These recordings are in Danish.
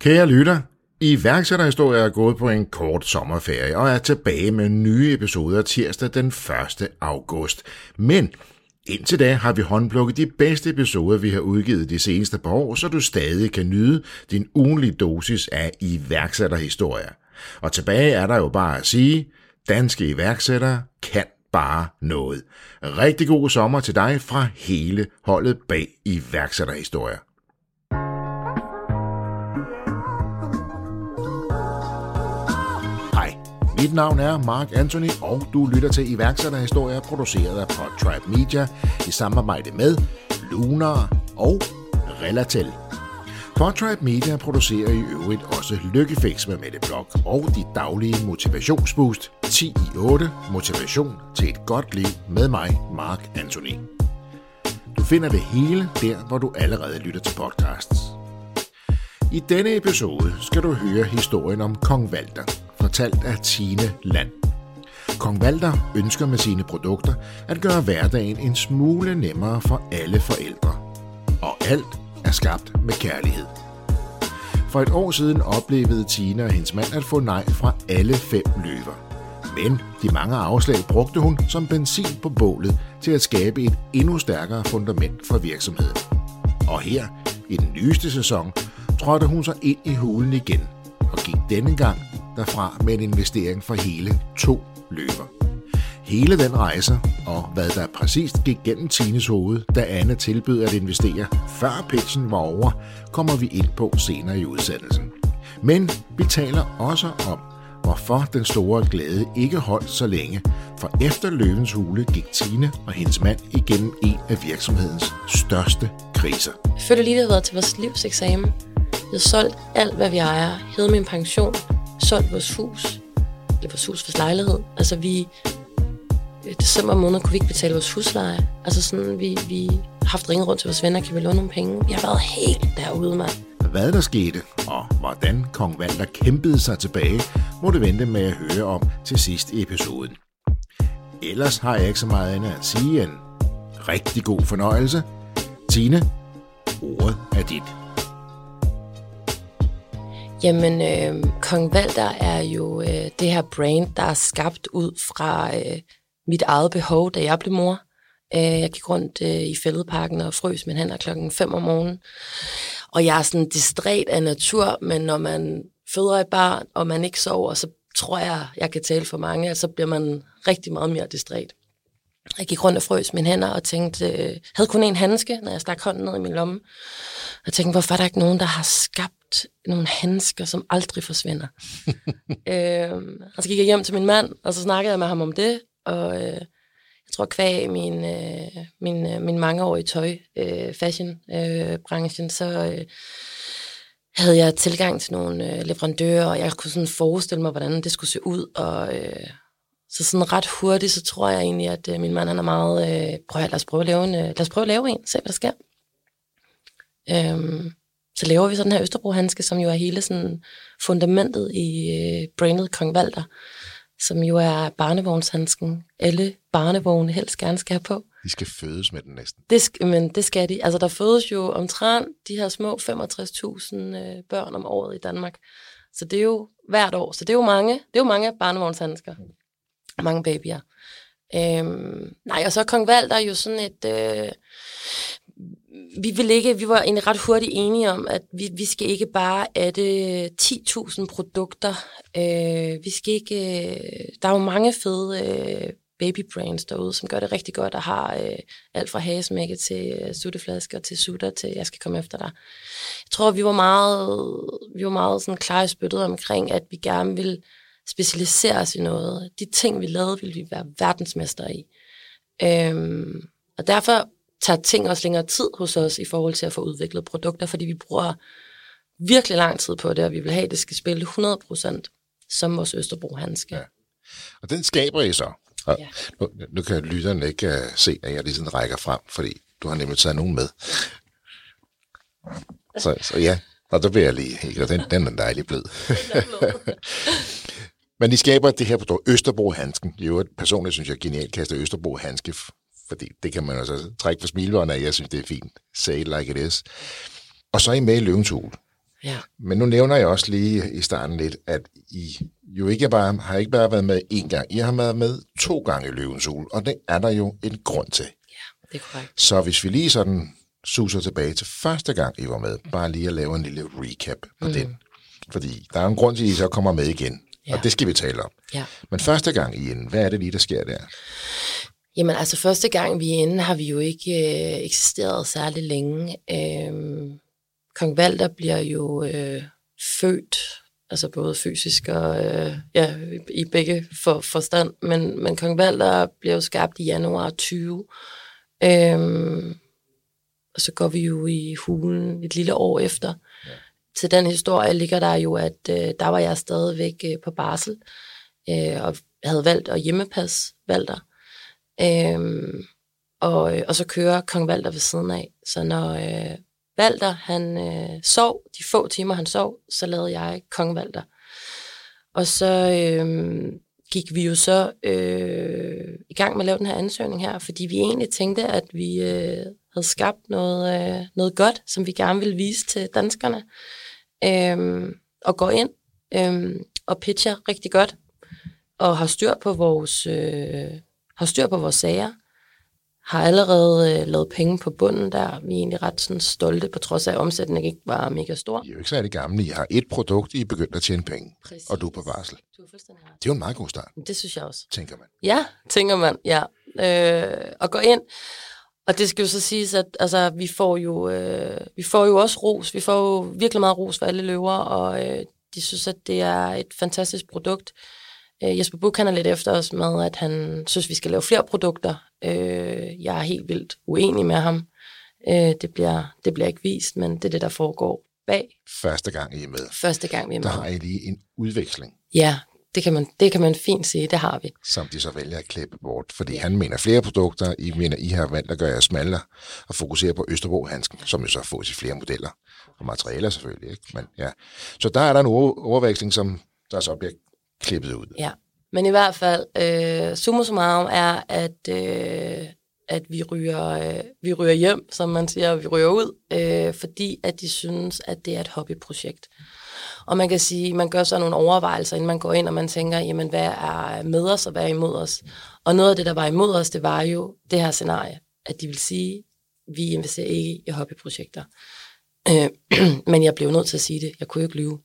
Kære lytter, iværksætterhistorie er gået på en kort sommerferie og er tilbage med nye episoder tirsdag den 1. august. Men indtil da har vi håndplukket de bedste episoder, vi har udgivet de seneste par år, så du stadig kan nyde din ugenlige dosis af iværksætterhistorier. Og tilbage er der jo bare at sige, danske iværksættere kan bare noget. Rigtig god sommer til dig fra hele holdet bag iværksætterhistorier. Mit navn er Mark Anthony, og du lytter til iværksætterhistorier produceret af Podtribe Media i samarbejde med Lunar og Relatel. Podtribe Media producerer i øvrigt også Lykkefix med Mette Blok og de daglige motivationsboost 10 i 8 Motivation til et godt liv med mig, Mark Anthony. Du finder det hele der, hvor du allerede lytter til podcasts. I denne episode skal du høre historien om Kong Valter, fortalt af Tine Land. Kong Valter ønsker med sine produkter at gøre hverdagen en smule nemmere for alle forældre. Og alt er skabt med kærlighed. For et år siden oplevede Tina og hendes mand at få nej fra alle fem løver. Men de mange afslag brugte hun som benzin på bålet til at skabe et endnu stærkere fundament for virksomheden. Og her, i den nyeste sæson, trådte hun så ind i hulen igen og gik denne gang derfra med en investering for hele to løver. Hele den rejse, og hvad der præcist gik gennem Tines hoved, da Anne tilbød at investere, før pitchen var over, kommer vi ind på senere i udsendelsen. Men vi taler også om, hvorfor den store glæde ikke holdt så længe, for efter løvens hule gik Tine og hendes mand igennem en af virksomhedens største kriser. Jeg føler lige, det har været til vores livseksamen. Vi har solgt alt, hvad vi ejer. Hed min pension. Solgt vores hus. Eller vores hus, vores lejlighed. Altså vi... I december måned kunne vi ikke betale vores husleje. Altså sådan, vi, vi har haft ringet rundt til vores venner, kan vi låne nogle penge? Vi har været helt derude, mand. Hvad der skete, og hvordan kong Valder kæmpede sig tilbage, må du vente med at høre om til sidst i episoden. Ellers har jeg ikke så meget andet at sige end rigtig god fornøjelse. Tine, ordet er dit. Jamen, øh, Kong Valder er jo øh, det her brand, der er skabt ud fra øh, mit eget behov, da jeg blev mor. Øh, jeg gik rundt øh, i fældeparken og frøs min hænder klokken 5 om morgenen. Og jeg er sådan distræt af natur, men når man føder et barn, og man ikke sover, så tror jeg, jeg kan tale for mange, at så bliver man rigtig meget mere distræt. Jeg gik rundt og frøs mine hænder og tænkte, øh, havde kun en handske, når jeg stak hånden ned i min lomme. Jeg tænkte, hvorfor er der ikke nogen, der har skabt nogle handsker, som aldrig forsvinder? øh, og så gik jeg hjem til min mand, og så snakkede jeg med ham om det, og øh, jeg tror kvæg min, øh, min, øh, min mangeårige tøj, øh, fashion øh, branchen, så øh, havde jeg tilgang til nogle øh, leverandører, og jeg kunne sådan forestille mig, hvordan det skulle se ud, og øh, så sådan ret hurtigt, så tror jeg egentlig, at øh, min mand han er meget, øh, prøv at lad os prøve at lave en, øh, lad os prøve at lave en, se hvad der sker. Øhm, så laver vi så den her Østerbro-handske, som jo er hele sådan fundamentet i øh, brandet Kong Valder, som jo er barnevognshandsken. Alle barnevogne helst gerne skal have på. De skal fødes med den næsten. Det, sk- men det skal de. Altså, der fødes jo omtrent de her små 65.000 øh, børn om året i Danmark. Så det er jo hvert år. Så det er jo mange, det er jo mange barnevognshandsker. Mange babyer. Øhm, nej, og så Kong Valder jo sådan et... Øh, vi vil ikke, vi var egentlig ret hurtigt enige om, at vi, vi skal ikke bare adde 10.000 produkter. Øh, vi skal ikke, øh, der er jo mange fede øh, babybrands derude, som gør det rigtig godt og har øh, alt fra hagesmække til øh, sutteflasker til sutter til jeg skal komme efter dig. Jeg tror, vi var meget, vi var meget sådan klar i spyttet omkring, at vi gerne vil specialisere os i noget. De ting, vi lavede, ville vi være verdensmester i. Øhm, og derfor tager ting også længere tid hos os i forhold til at få udviklet produkter, fordi vi bruger virkelig lang tid på det, og vi vil have, at det skal spille 100% som vores Østerbro-handske. Ja. Og den skaber I så. Og ja. nu, nu kan lytterne ikke uh, se, at jeg lige sådan rækker frem, fordi du har nemlig taget nogen med. Så, så ja, og der bliver jeg lige og den, den er dejlig blød. Men de skaber det her produkt, Østerbro-handsken. Jo, personligt synes jeg genialt kaster Østerbro-handske, fordi det kan man altså trække for smilvånden af. Jeg synes, det er fint. Say it like it is. Og så er I med i Løvens Hul. Ja. Men nu nævner jeg også lige i starten lidt, at I jo ikke bare, har ikke bare været med én gang. I har været med to gange i Løvens Ul, og det er der jo en grund til. Det er korrekt. Så hvis vi lige sådan suser tilbage til første gang, I var med, bare lige at lave en lille recap på mm. den. Fordi der er en grund til, at I så kommer med igen, ja. og det skal vi tale om. Ja. Men første gang I inde, hvad er det lige, der sker der? Jamen altså, første gang vi er inde, har vi jo ikke øh, eksisteret særlig længe. Øhm, Kong Valder bliver jo øh, født, altså både fysisk og øh, ja, i begge for, forstand, men, men Kong Valder bliver jo skabt i januar 20. Øhm, og så går vi jo i hulen et lille år efter. Til den historie ligger der jo, at øh, der var jeg stadigvæk øh, på barsel, øh, og havde valgt at hjemmepasse Valder. Øh, og, og så kører kong Valder ved siden af. Så når øh, Valder han øh, sov, de få timer han sov, så lavede jeg kong Valder. Og så øh, gik vi jo så øh, i gang med at lave den her ansøgning her, fordi vi egentlig tænkte, at vi øh, havde skabt noget, øh, noget godt, som vi gerne ville vise til danskerne. Øh, og går ind øh, og pitcher rigtig godt, og har styr på vores, øh, har styr på vores sager, har allerede øh, lavet penge på bunden der. Vi er egentlig ret sådan, stolte, på trods af, at omsætningen ikke var mega stor. I er jo ikke særlig gamle. I har et produkt, I er begyndt at tjene penge, Præcis. og du er på varsel. Du er fuldstændig ret. Det er jo en meget god start, Det synes jeg også. tænker man. Ja, tænker man, ja. Øh, og gå ind. Og det skal jo så siges, at altså, vi, får jo, øh, vi får jo også ros. Vi får jo virkelig meget ros for alle løver, og øh, de synes, at det er et fantastisk produkt. Øh, Jesper Buch, er lidt efter os med, at han synes, vi skal lave flere produkter. Øh, jeg er helt vildt uenig med ham. Øh, det, bliver, det bliver ikke vist, men det er det, der foregår bag Første gang I er med, første gang, vi er der med. har I lige en udveksling, Ja, det kan, man, det kan man fint sige, det har vi. som de så vælger at klippe bort. Fordi han mener flere produkter, I mener, I har valgt at gøre jer smallere og fokusere på Østerbro-handsken, som jo så får til flere modeller og materialer selvfølgelig. Ikke? Men, ja. Så der er der en over- overveksling, som der så bliver klippet ud. Ja, men i hvert fald, øh, summa summarum er, at, øh, at vi, ryger, øh, vi ryger hjem, som man siger, vi ryger ud, øh, fordi at de synes, at det er et hobbyprojekt. Og man kan sige, man gør så nogle overvejelser, inden man går ind, og man tænker, jamen hvad er med os, og hvad er imod os? Og noget af det, der var imod os, det var jo det her scenarie, at de vil sige, vi investerer ikke i hobbyprojekter. Øh, men jeg blev nødt til at sige det. Jeg kunne jo ikke lyve.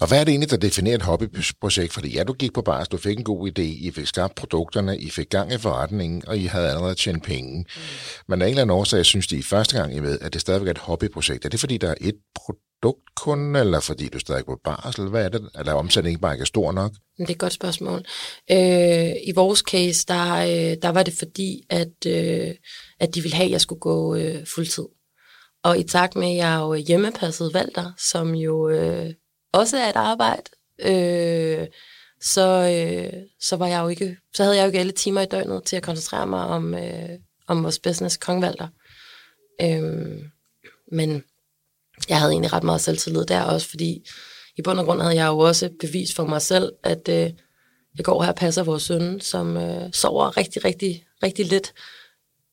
Og hvad er det egentlig, der definerer et hobbyprojekt? Fordi ja, du gik på bars, du fik en god idé, I fik skabt produkterne, I fik gang i forretningen, og I havde allerede tjent penge. Mm. Men af en eller anden årsag, synes de i første gang, I ved, at det stadigvæk er et hobbyprojekt. Er det fordi, der er et produkt kun, eller fordi du stadig er på barsel? Hvad er det? Eller er omsætningen bare ikke er stor nok? Det er et godt spørgsmål. Øh, I vores case, der, øh, der var det fordi, at, øh, at de ville have, at jeg skulle gå øh, fuldtid. Og i takt med, at jeg jo hjemmepasset Valter, som jo øh, også er et arbejde, øh, så, øh, så, var jeg jo ikke, så havde jeg jo ikke alle timer i døgnet til at koncentrere mig om, øh, om vores business, Kongvalter. Øh, men jeg havde egentlig ret meget selvtillid der også, fordi i bund og grund havde jeg jo også bevis for mig selv, at øh, jeg går her og passer vores søn, som øh, sover rigtig, rigtig, rigtig lidt.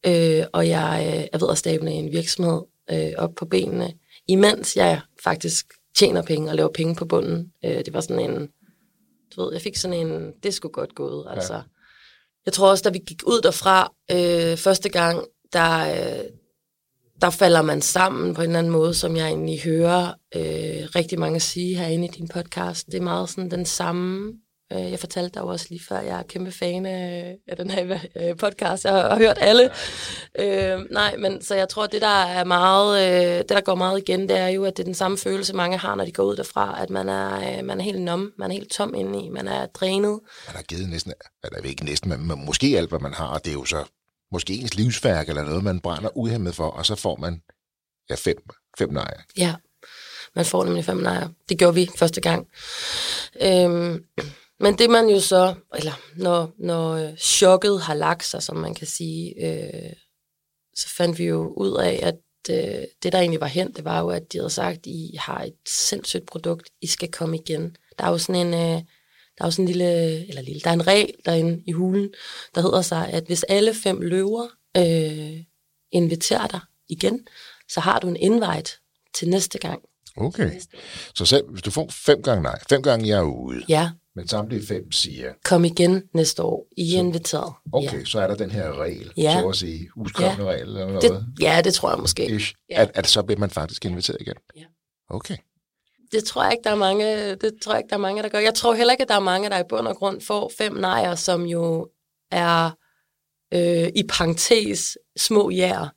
Øh, og jeg øh, er ved at stable en virksomhed øh, op på benene, imens jeg faktisk tjener penge og laver penge på bunden. Øh, det var sådan en, du ved, jeg fik sådan en, det skulle godt gået, altså. Ja. Jeg tror også, da vi gik ud derfra øh, første gang, der, øh, der falder man sammen på en eller anden måde, som jeg egentlig hører øh, rigtig mange sige herinde i din podcast. Det er meget sådan den samme. Øh, jeg fortalte dig jo også lige før, jeg er kæmpe fan af, af den her øh, podcast. Jeg har, hørt alle. Øh, nej, men så jeg tror, det der er meget, øh, det der går meget igen, det er jo, at det er den samme følelse, mange har, når de går ud derfra, at man er, øh, man er helt nom, man er helt tom indeni, man er drænet. Man har givet næsten, eller ikke næsten, men men måske alt, hvad man har, og det er jo så måske ens livsværk, eller noget, man brænder uhemmet for, og så får man ja, fem, fem nejer. Ja, man får nemlig fem nejer. Det gjorde vi første gang. Øhm, men det man jo så, eller når, når øh, chokket har lagt sig, som man kan sige, øh, så fandt vi jo ud af, at øh, det, der egentlig var hen, det var jo, at de havde sagt, I har et sindssygt produkt, I skal komme igen. Der er jo sådan en, øh, der er jo sådan en lille, eller lille, der er en regel derinde i hulen, der hedder sig, at hvis alle fem løver øh, inviterer dig igen, så har du en invite til næste gang. Okay. Så selv, hvis du får fem gange nej, fem gange jeg er ude, Ja, men samtlige fem siger, kom igen næste år. I er inviteret. okay, Ja. så er der den her regel, Ja. så at sige, uskrevne regel eller noget. Det, ja, det tror jeg måske. Ish, Ja. at, at så bliver man faktisk inviteret igen. Ja. Okay. Det tror jeg ikke, der er mange, det tror jeg ikke, der er mange, der gør. Jeg tror heller ikke, at der er mange, der i bund og grund får fem nejer, som jo er øh, i parentes små jær.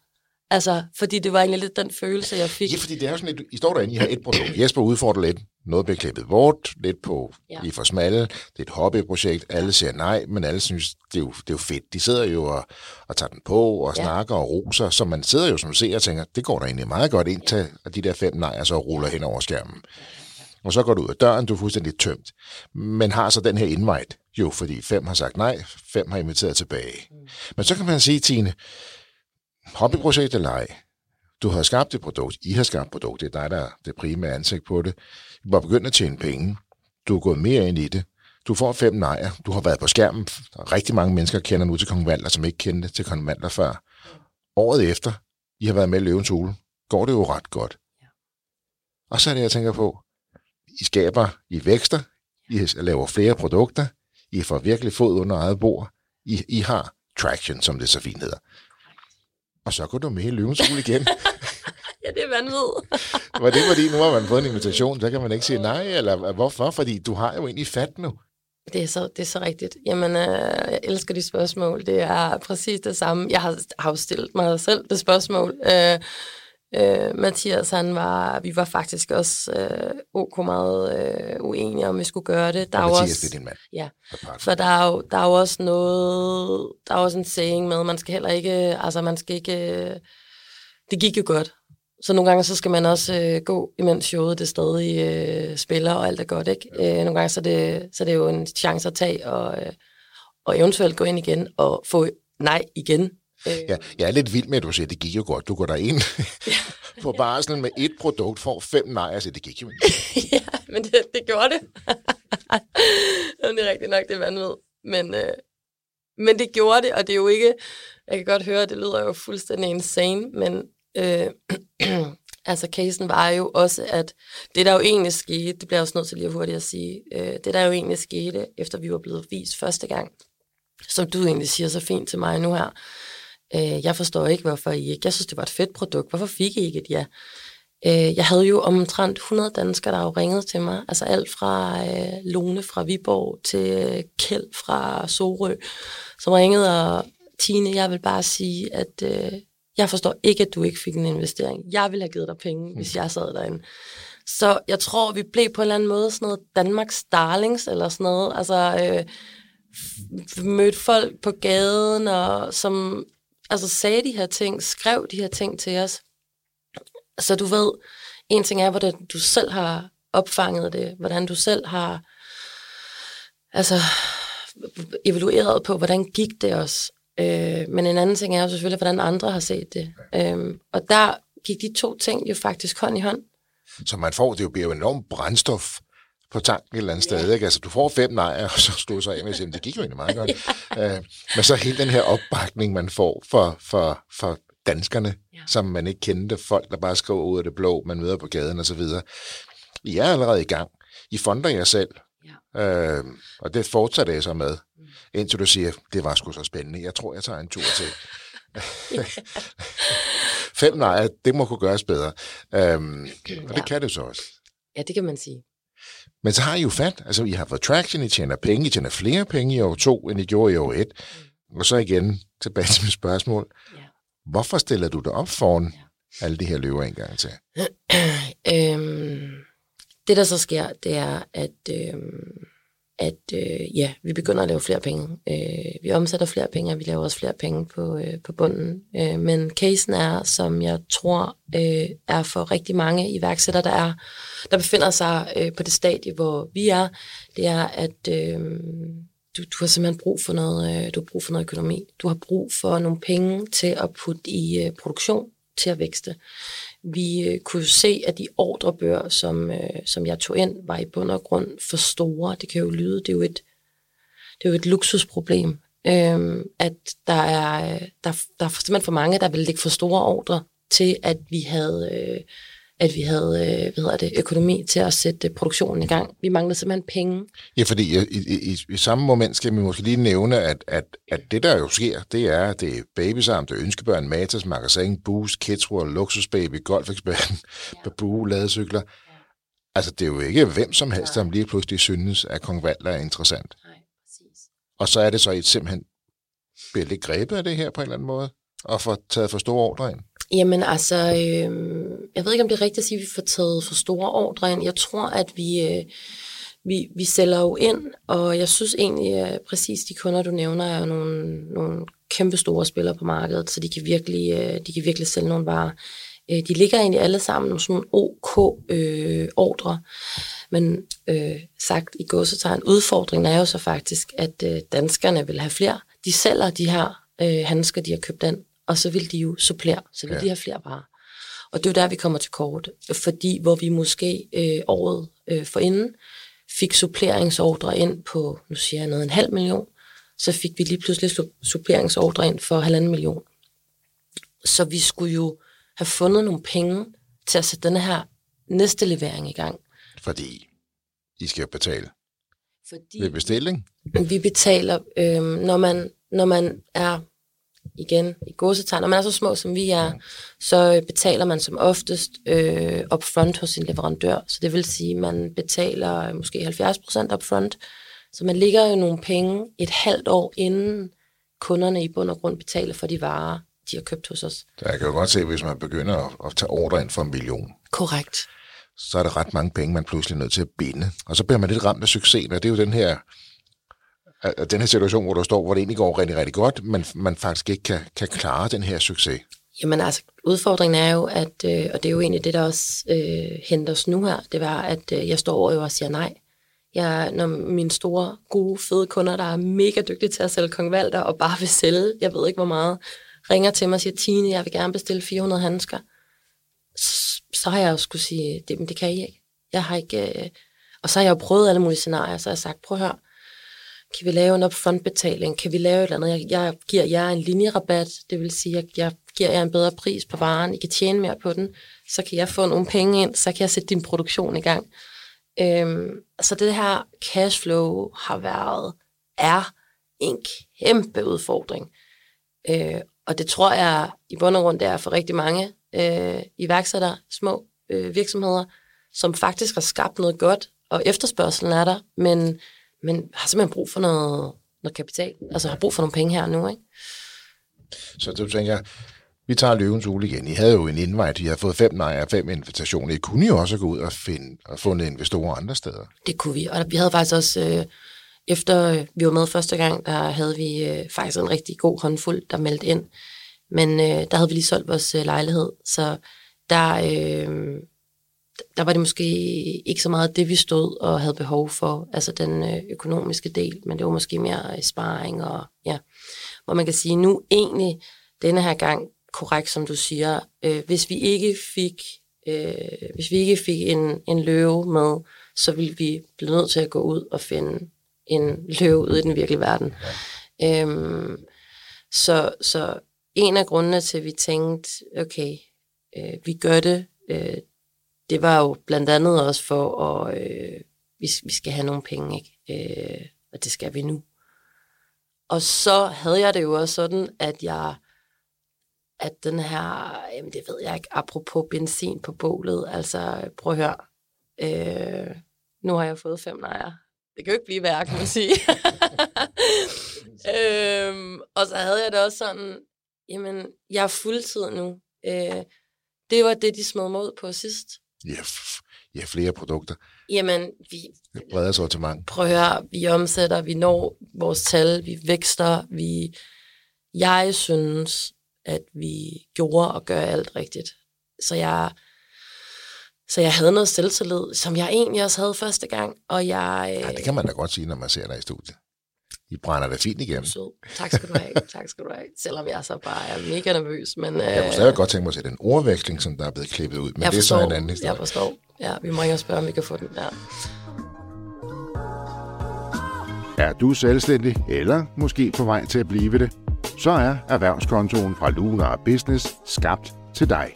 Altså, fordi det var egentlig lidt den følelse, jeg fik. Ja, fordi det er jo sådan lidt, I står derinde, I har et produkt. Jesper udfordrer lidt, noget bliver klippet bort, lidt på, ja. I for smalle, det er et hobbyprojekt, alle siger nej, men alle synes, det er jo, det er jo fedt. De sidder jo og, og tager den på og Ja. snakker og roser, så man sidder jo som ser og tænker, det går da egentlig meget godt indtil at de der fem nej, så ruller hen over skærmen. Og så går du ud af døren, du er fuldstændig tømt. Men har så den her invite, jo, fordi fem har sagt nej, fem har inviteret tilbage. Mm. Men så kan man sige, Tine, hobbyprojekt eller ej, du har skabt et produkt, I har skabt et produkt, det er dig, der er det primære ansigt på det. Du var begyndt at tjene penge. Du er gået mere ind i det. Du får fem nejer. Du har været på skærmen. Rigtig mange mennesker kender nu til Kong Valder, som ikke kendte til Kong Valder før. Året efter, I har været med i Løvens Hule, går det jo ret godt. Og så er det, jeg tænker på, I skaber, I vækster, I laver flere produkter, I får virkelig fod under eget bord, I, I har traction, som det så fint hedder. Og så går du med i Løvens Hule igen. Ja, det er vanvittigt. Var det fordi, nu har man fået en invitation, så kan man ikke sige nej, eller hvorfor? Fordi du har jo egentlig fat nu. Det er så, det er så rigtigt. Jamen, øh, jeg elsker de spørgsmål. Det er præcis det samme. Jeg har, har jo stillet mig selv det spørgsmål. Øh, øh, Mathias, han var, vi var faktisk også øh, ok meget øh, uenige, om vi skulle gøre det. Der Og er Mathias, også, det er din mand. Ja, for der er, jo, der er jo også noget, der er også en saying med, man skal heller ikke, altså man skal ikke, øh, det gik jo godt. Så nogle gange så skal man også øh, gå, imens showet det stadig øh, spiller, og alt er godt, ikke? Øh, nogle gange så er, det, så er det jo en chance at tage, og, øh, og eventuelt gå ind igen og få nej igen. Øh, Ja, jeg er lidt vild med, at du siger, at det gik jo godt. Du går ind på barslen med et produkt, får fem nej, og siger, det gik jo ikke. ja, men det, det gjorde det. Det er rigtigt nok, det er vanvittigt. Men, øh, men det gjorde det, og det er jo ikke... Jeg kan godt høre, at det lyder jo fuldstændig insane, men øh, altså casen var jo også, at det der jo egentlig skete, det bliver jeg også nødt til lige hurtigt at sige, øh, det der jo egentlig skete, efter vi var blevet vist første gang, som du egentlig siger så fint til mig nu her, øh, jeg forstår ikke, hvorfor I ikke, jeg synes, det var et fedt produkt, hvorfor fik I ikke et ja? Øh, jeg havde jo omtrent 100 danskere, der jo ringede til mig. Altså alt fra øh, Lone fra Viborg til øh, Kjeld fra Sorø, som ringede og Tine, jeg vil bare sige, at øh, jeg forstår ikke, at du ikke fik en investering. Jeg ville have givet dig penge, mm. hvis jeg sad derinde. Så jeg tror, vi blev på en eller anden måde sådan noget Danmarks darlings eller sådan noget. Altså øh, mødte folk på gaden, og som altså, sagde de her ting, skrev de her ting til os. Så du ved, en ting er, hvordan du selv har opfanget det, hvordan du selv har altså, evalueret på, hvordan gik det også. Øh, men en anden ting er jo selvfølgelig, hvordan andre har set det. Øh, og der gik de to ting jo faktisk hånd i hånd. Så man får, det jo bliver jo enormt brændstof på tanken et eller andet sted. Ikke? Altså, du får fem nej, og så stod så af med at det gik jo egentlig meget godt. øh, men så hele den her opbakning, man får for, for, for danskerne, ja. som man ikke kendte, folk, der bare skriver ud af det blå, man møder på gaden og så videre. I er allerede i gang. I fonder jer selv. Ja. Øh, og det fortsætter jeg så med. Indtil du siger, det var sgu så spændende. Jeg tror, jeg tager en tur til. Fem nej, det må kunne gøres bedre. Øhm, og det ja. kan det så også. Ja, det kan man sige. Men så har I jo fat. Altså, I har fået traction, I tjener penge, I tjener flere penge i år to, end I gjorde i år et. Mm. Og så igen tilbage til mit spørgsmål. Ja. Hvorfor stiller du dig op foran ja. alle de her løver en gang til? øhm, det, der så sker, det er, at, øhm, at øh, ja, vi begynder at lave flere penge. Øh, vi omsætter flere penge, og vi laver også flere penge på, øh, på bunden. Øh, men casen er, som jeg tror øh, er for rigtig mange iværksættere, der er, der befinder sig øh, på det stadie, hvor vi er, det er, at øh, du, du har simpelthen brug for noget, øh, du har brug for noget økonomi. Du har brug for nogle penge til at putte i øh, produktion, til at vækste. Vi øh, kunne se, at de ordrebøger, som, øh, som jeg tog ind, var i bund og grund for store. Det kan jo lyde, det er jo et, det er jo et luksusproblem, øh, at der er, øh, der, der er simpelthen for mange, der ville lægge for store ordre til, at vi havde, øh, at vi havde øh, hvad hedder det, økonomi til at sætte produktionen i gang. Vi manglede simpelthen penge. Ja, fordi i, i, i, i samme moment skal vi måske lige nævne, at, at, at det, der jo sker, det er, at det er babysam, det er ønskebørn, Matas, Magasin, Boost, Kidsworld, Luksusbaby, Golfeksperten, ja. Baboo, ladecykler. Ja. Altså, det er jo ikke hvem som helst, som lige pludselig synes, at Kong Valder er interessant. Nej, præcis. Og så er det så et simpelthen bliver lidt grebet af det her på en eller anden måde, og får taget for store ordre ind. Jamen altså, øh, jeg ved ikke, om det er rigtigt at sige, at vi får taget for store ordre ind. Jeg tror, at vi, øh, vi, vi sælger jo ind, og jeg synes egentlig, at præcis de kunder, du nævner, er nogle, nogle kæmpe store spillere på markedet, så de kan virkelig, øh, de kan virkelig sælge nogle varer. Øh, de ligger egentlig alle sammen om sådan nogle OK-ordre, øh, men øh, sagt i gåsetegn, udfordringen er jo så faktisk, at øh, danskerne vil have flere. De sælger de her øh, handsker, de har købt ind, og så vil de jo supplere, så vil ja. de have flere varer. Og det er jo der, vi kommer til kort, fordi hvor vi måske øh, året øh, forinden fik suppleringsordre ind på, nu siger jeg noget, en halv million, så fik vi lige pludselig suppleringsordre ind for halvanden million. Så vi skulle jo have fundet nogle penge til at sætte denne her næste levering i gang. Fordi I skal betale Fordi ved bestilling? Vi betaler, øh, når, man, når man er igen i godsetegn, når man er så små som vi er, så betaler man som oftest øh, upfront hos sin leverandør. Så det vil sige, at man betaler måske 70% upfront. Så man ligger jo nogle penge et halvt år inden kunderne i bund og grund betaler for de varer, de har købt hos os. Så jeg kan jo godt se, hvis man begynder at, at tage ordre ind for en million. Korrekt. Så er det ret mange penge, man pludselig er nødt til at binde. Og så bliver man lidt ramt af succesen, og det er jo den her den her situation, hvor du står, hvor det egentlig går rigtig, rigtig godt, men man faktisk ikke kan, kan klare den her succes? Jamen altså, udfordringen er jo, at, øh, og det er jo egentlig det, der også øh, henter os nu her, det var, at øh, jeg står over og siger nej. Jeg, når mine store, gode, fede kunder, der er mega dygtige til at sælge kongvalter og bare vil sælge, jeg ved ikke hvor meget, ringer til mig og siger, Tine, jeg vil gerne bestille 400 handsker, så, så har jeg jo skulle sige, det, men det kan I ikke. Jeg har ikke... Øh, og så har jeg jo prøvet alle mulige scenarier, så har jeg sagt, prøv at høre, kan vi lave en upfront-betaling? Kan vi lave et eller andet? Jeg, jeg giver jer en linjerabat, det vil sige, at jeg giver jer en bedre pris på varen, I kan tjene mere på den, så kan jeg få nogle penge ind, så kan jeg sætte din produktion i gang. Øhm, så det her cashflow har været, er en kæmpe udfordring. Øh, og det tror jeg i bund og grund, det er for rigtig mange øh, iværksættere, små øh, virksomheder, som faktisk har skabt noget godt, og efterspørgselen er der, men men har simpelthen brug for noget, noget kapital. Altså har brug for nogle penge her nu, ikke? Så du tænker, vi tager løvens ule igen. I havde jo en invite, I har fået fem nej og fem invitationer. I kunne jo også gå ud og finde og fundet investorer andre steder. Det kunne vi, og vi havde faktisk også, øh, efter øh, vi var med første gang, der havde vi øh, faktisk en rigtig god håndfuld, der meldte ind. Men øh, der havde vi lige solgt vores øh, lejlighed, så der, øh, der var det måske ikke så meget det, vi stod og havde behov for, altså den øh, økonomiske del, men det var måske mere sparring og ja, hvor man kan sige, nu egentlig denne her gang, korrekt som du siger, øh, hvis vi ikke fik øh, hvis vi ikke fik en, en løve med, så ville vi blive nødt til at gå ud og finde en løve ude i den virkelige verden. Ja. Øhm, så, så en af grundene til, at vi tænkte, okay, øh, vi gør det, øh, det var jo blandt andet også for, at øh, vi, vi skal have nogle penge, ikke? Øh, og det skal vi nu. Og så havde jeg det jo også sådan, at jeg, at den her, jamen det ved jeg ikke, apropos benzin på bålet, altså prøv at høre, øh, nu har jeg fået fem nejer. Det kan jo ikke blive værre, kan man sige. øhm, og så havde jeg det også sådan, jamen, jeg er fuldtid nu. Øh, det var det, de smed mig ud på sidst. Ja, ja flere produkter. Jamen, vi... Det breder sortiment. Prøv at høre, vi omsætter, vi når vores tal, vi vækster, vi... Jeg synes, at vi gjorde og gør alt rigtigt. Så jeg, så jeg havde noget selvtillid, som jeg egentlig også havde første gang, og jeg... Ja, det kan man da godt sige, når man ser dig i studiet. I brænder det fint igennem. Så, tak skal du have, tak skal du have. Selvom jeg så bare er mega nervøs. Men, jeg kunne øh, stadig godt tænke mig at se den ordveksling, som der er blevet klippet ud, men det er så en anden historie. Jeg forstår. Ja, vi må ikke spørge, om vi kan få den der. Er du selvstændig, eller måske på vej til at blive det, så er erhvervskontoen fra Lunar Business skabt til dig.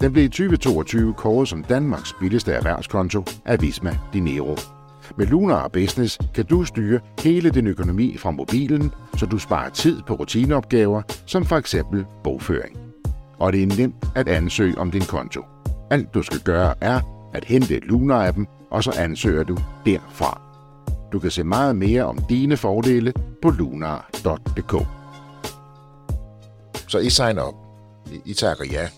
Den blev i 2022 kåret som Danmarks billigste erhvervskonto af Visma Dinero. Med Lunar Business kan du styre hele din økonomi fra mobilen, så du sparer tid på rutineopgaver, som for eksempel bogføring. Og det er nemt at ansøge om din konto. Alt du skal gøre er at hente Lunar-appen, og så ansøger du derfra. Du kan se meget mere om dine fordele på lunar.dk. Så I signer op. I, I takker ja,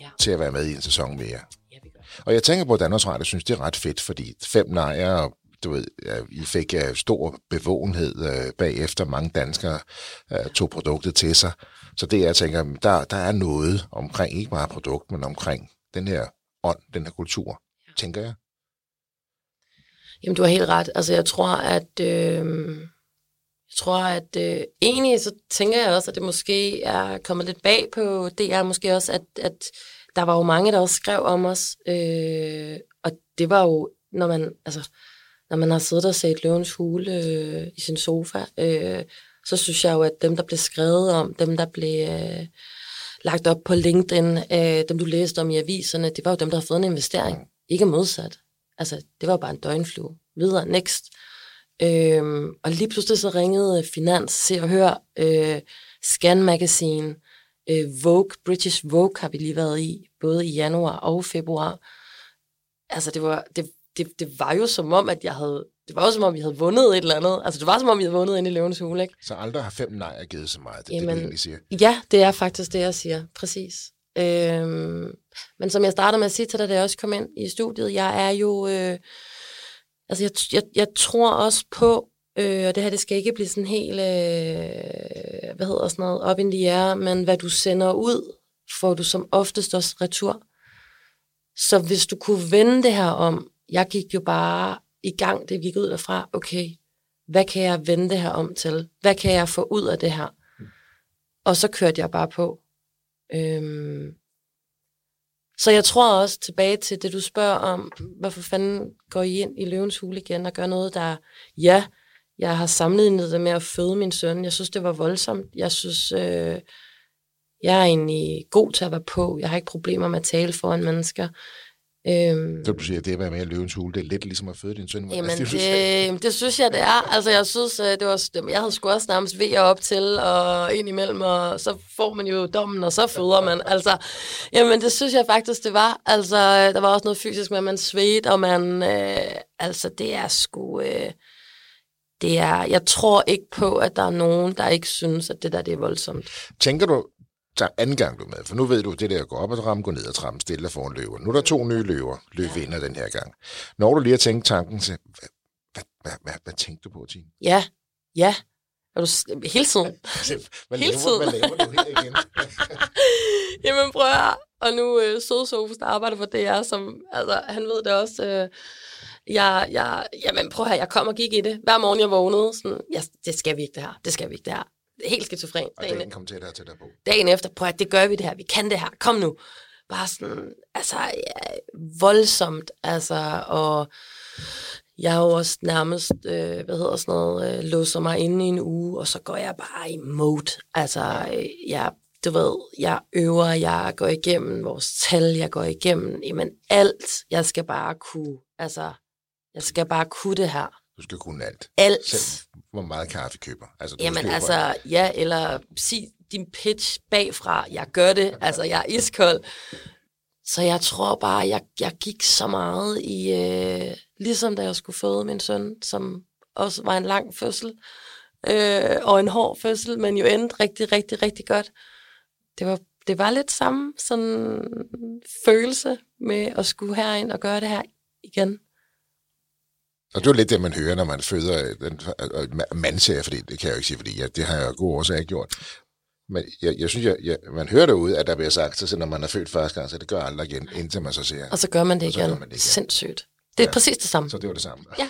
Ja. til at være med i en sæson mere. Ja, vi gør. Og jeg tænker på, at Danmarks Radio synes, det er ret fedt, fordi fem nejer, og du ved, I fik stor bevågenhed uh, bagefter. Mange danskere uh, tog produktet til sig. Så det, jeg tænker, der, der er noget omkring, ikke bare produkt, men omkring den her ånd, den her kultur, ja. tænker jeg. Jamen, du har helt ret. Altså, jeg tror, at... Øh, jeg tror, at øh, egentlig så tænker jeg også, at det måske er kommet lidt bag på DR, måske også, at, at der var jo mange, der også skrev om os. Øh, og det var jo, når man, altså, når man har siddet og set Løvens Hule øh, i sin sofa, øh, så synes jeg jo, at dem, der blev skrevet om, dem, der blev øh, lagt op på LinkedIn, øh, dem, du læste om i aviserne, det var jo dem, der har fået en investering. Ikke modsat. Altså, det var jo bare en døgnflue. Videre, next. Øhm, og lige pludselig så ringede Finans, Se og Hør, øh, Scan Magazine, øh, Vogue, British Vogue har vi lige været i, både i januar og februar. Altså, det var, det, det, det var jo som om, at jeg havde, det var jo som om, vi havde vundet et eller andet. Altså, det var som om, vi havde vundet ind i Løvens Hule, ikke? Så aldrig har fem nejer givet så meget. Det er det, Jamen, du egentlig siger. Ja, det er faktisk det, jeg siger. Præcis. Øhm, men som jeg startede med at sige til dig, da jeg også kom ind i studiet, jeg er jo... Øh, altså, jeg, jeg, jeg tror også på, øh, og det her, det skal ikke blive sådan helt, øh, hvad hedder sådan noget, op in the air, men hvad du sender ud, får du som oftest også retur. Så hvis du kunne vende det her om, jeg gik jo bare i gang, det gik ud derfra, okay, hvad kan jeg vende det her om til? Hvad kan jeg få ud af det her? Og så kørte jeg bare på. Øhm. Så jeg tror også tilbage til det, du spørger om, hvorfor fanden går I ind i løvens hule igen og gør noget, der, ja, jeg har sammenlignet det med at føde min søn. Jeg synes, det var voldsomt. Jeg synes, øh, jeg er egentlig god til at være på. Jeg har ikke problemer med at tale foran mennesker. Øhm, Så du siger, at det at være med i løvens hule, det er lidt ligesom at føde din søn. Jamen, Altså, sagde. det, det synes jeg, det er. Altså, jeg synes, øh, det var, jeg havde sgu også nærmest ved op til, og ind imellem, og så får man jo dommen, og så føder man. Altså, jamen, det synes jeg faktisk, det var. Altså, der var også noget fysisk med, at man svedte, og man, øh, altså, det er sgu, øh, det er, jeg tror ikke på, at der er nogen, der ikke synes, at det der, det er voldsomt. Tænker du, så anden gang du med, for nu ved du, det der at gå op ad trappen, gå ned ad trappen, stille dig foran løver. Nu er der to nye løver, løvinder den her gang. Når du lige har tænkt tanken til, hvad, hvad, hvad, hvad, hvad tænkte du på, Tine? Ja, ja. Er du, hele tiden. Hvad Hele laver, tiden. hvad laver du her igen? Jamen prøv at. Og nu øh, Søde Sofus, der arbejder for DR, som, altså, han ved det også. Øh, jeg, jeg, jamen prøv at høre, jeg kom og gik i det. Hver morgen jeg vågnede, sådan, ja, det skal vi ikke det her, det skal vi ikke det her. Helt skizofren. Og Dagen, dagen kom tættere og tættere på. dagen efter, prøv at det gør vi det her, vi kan det her, kom nu. Bare sådan, altså, ja, voldsomt, altså, og jeg har jo også nærmest, øh, hvad hedder sådan noget, øh, låser mig inde i en uge, og så går jeg bare i mode. Altså, øh, jeg, du ved, jeg øver, jeg går igennem vores tal, jeg går igennem, jamen alt, jeg skal bare kunne, altså, jeg skal bare kunne det her. Du skal kunne alt. Alt. Selv hvor meget kaffe køber. Altså, du Jamen alt. altså, ja, eller sig din pitch bagfra, jeg gør det, altså jeg er iskold. Så jeg tror bare, jeg, jeg gik så meget i, øh, ligesom da jeg skulle føde min søn, som også var en lang fødsel, øh, og en hård fødsel, men jo endte rigtig, rigtig, rigtig godt. Det var, det var lidt samme sådan følelse med at skulle herind og gøre det her igen. Og det er jo lidt det, man hører, når man føder øh, den øh, ma- mandserie, fordi det kan jeg jo ikke sige, fordi jeg, det har jeg jo god årsag ikke gjort. Men jeg, jeg synes, jeg, jeg, man hører derude, at der bliver sagt, så når man er født første gang, så det gør jeg aldrig igen, indtil man så ser. Og så gør man det igen. gør man det igen. Sindssygt. Det er Ja. præcis det samme. Så det var det samme. Ja.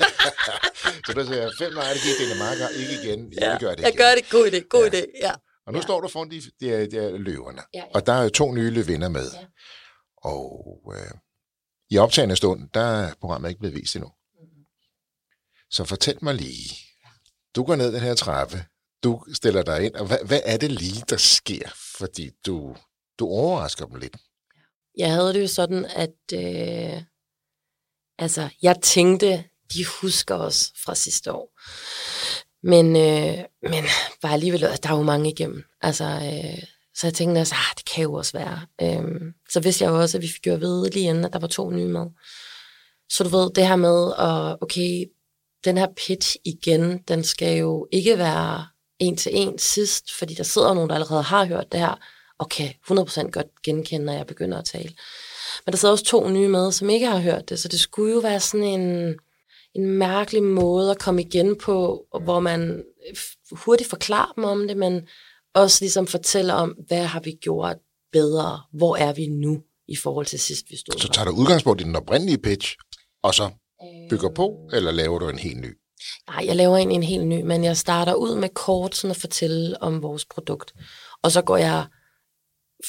så du siger, fem nej, det gik Dinamarca, ikke igen, jeg Ja, vil gøre det jeg igen. gør det. God idé. God Ja. idé. Ja. Og nu Ja. står du foran de, de, de løverne, Ja, ja. og der er jo to nye løvinder med. Ja. Og øh, i optagende stund, der er programmet ikke blevet vist endnu. Så fortæl mig lige, du går ned den her trappe, du stiller dig ind, og hvad, hvad er det lige, der sker? Fordi du, du overrasker dem lidt. Jeg havde det jo sådan, at øh, altså, jeg tænkte, de husker os fra sidste år. Men, øh, men bare alligevel, altså, der er jo mange igennem. Altså, øh, så jeg tænkte også, ah, det kan jo også være. Øh, så vidste jeg jo også, at vi fik gjort ved lige inden, at der var to nye med. Så du ved, det her med, at okay, den her pitch igen, den skal jo ikke være en til en sidst, fordi der sidder nogen, der allerede har hørt det her, og kan 100% godt genkende, når jeg begynder at tale. Men der sidder også to nye med, som ikke har hørt det, så det skulle jo være sådan en, en mærkelig måde at komme igen på, hvor man hurtigt forklarer dem om det, men også ligesom fortæller om, hvad har vi gjort bedre, hvor er vi nu i forhold til sidst, vi stod Så tager du udgangspunkt i den oprindelige pitch, og så bygger på, eller laver du en helt ny? Nej, jeg laver en, en helt ny, men jeg starter ud med kort sådan at fortælle om vores produkt. Og så går jeg,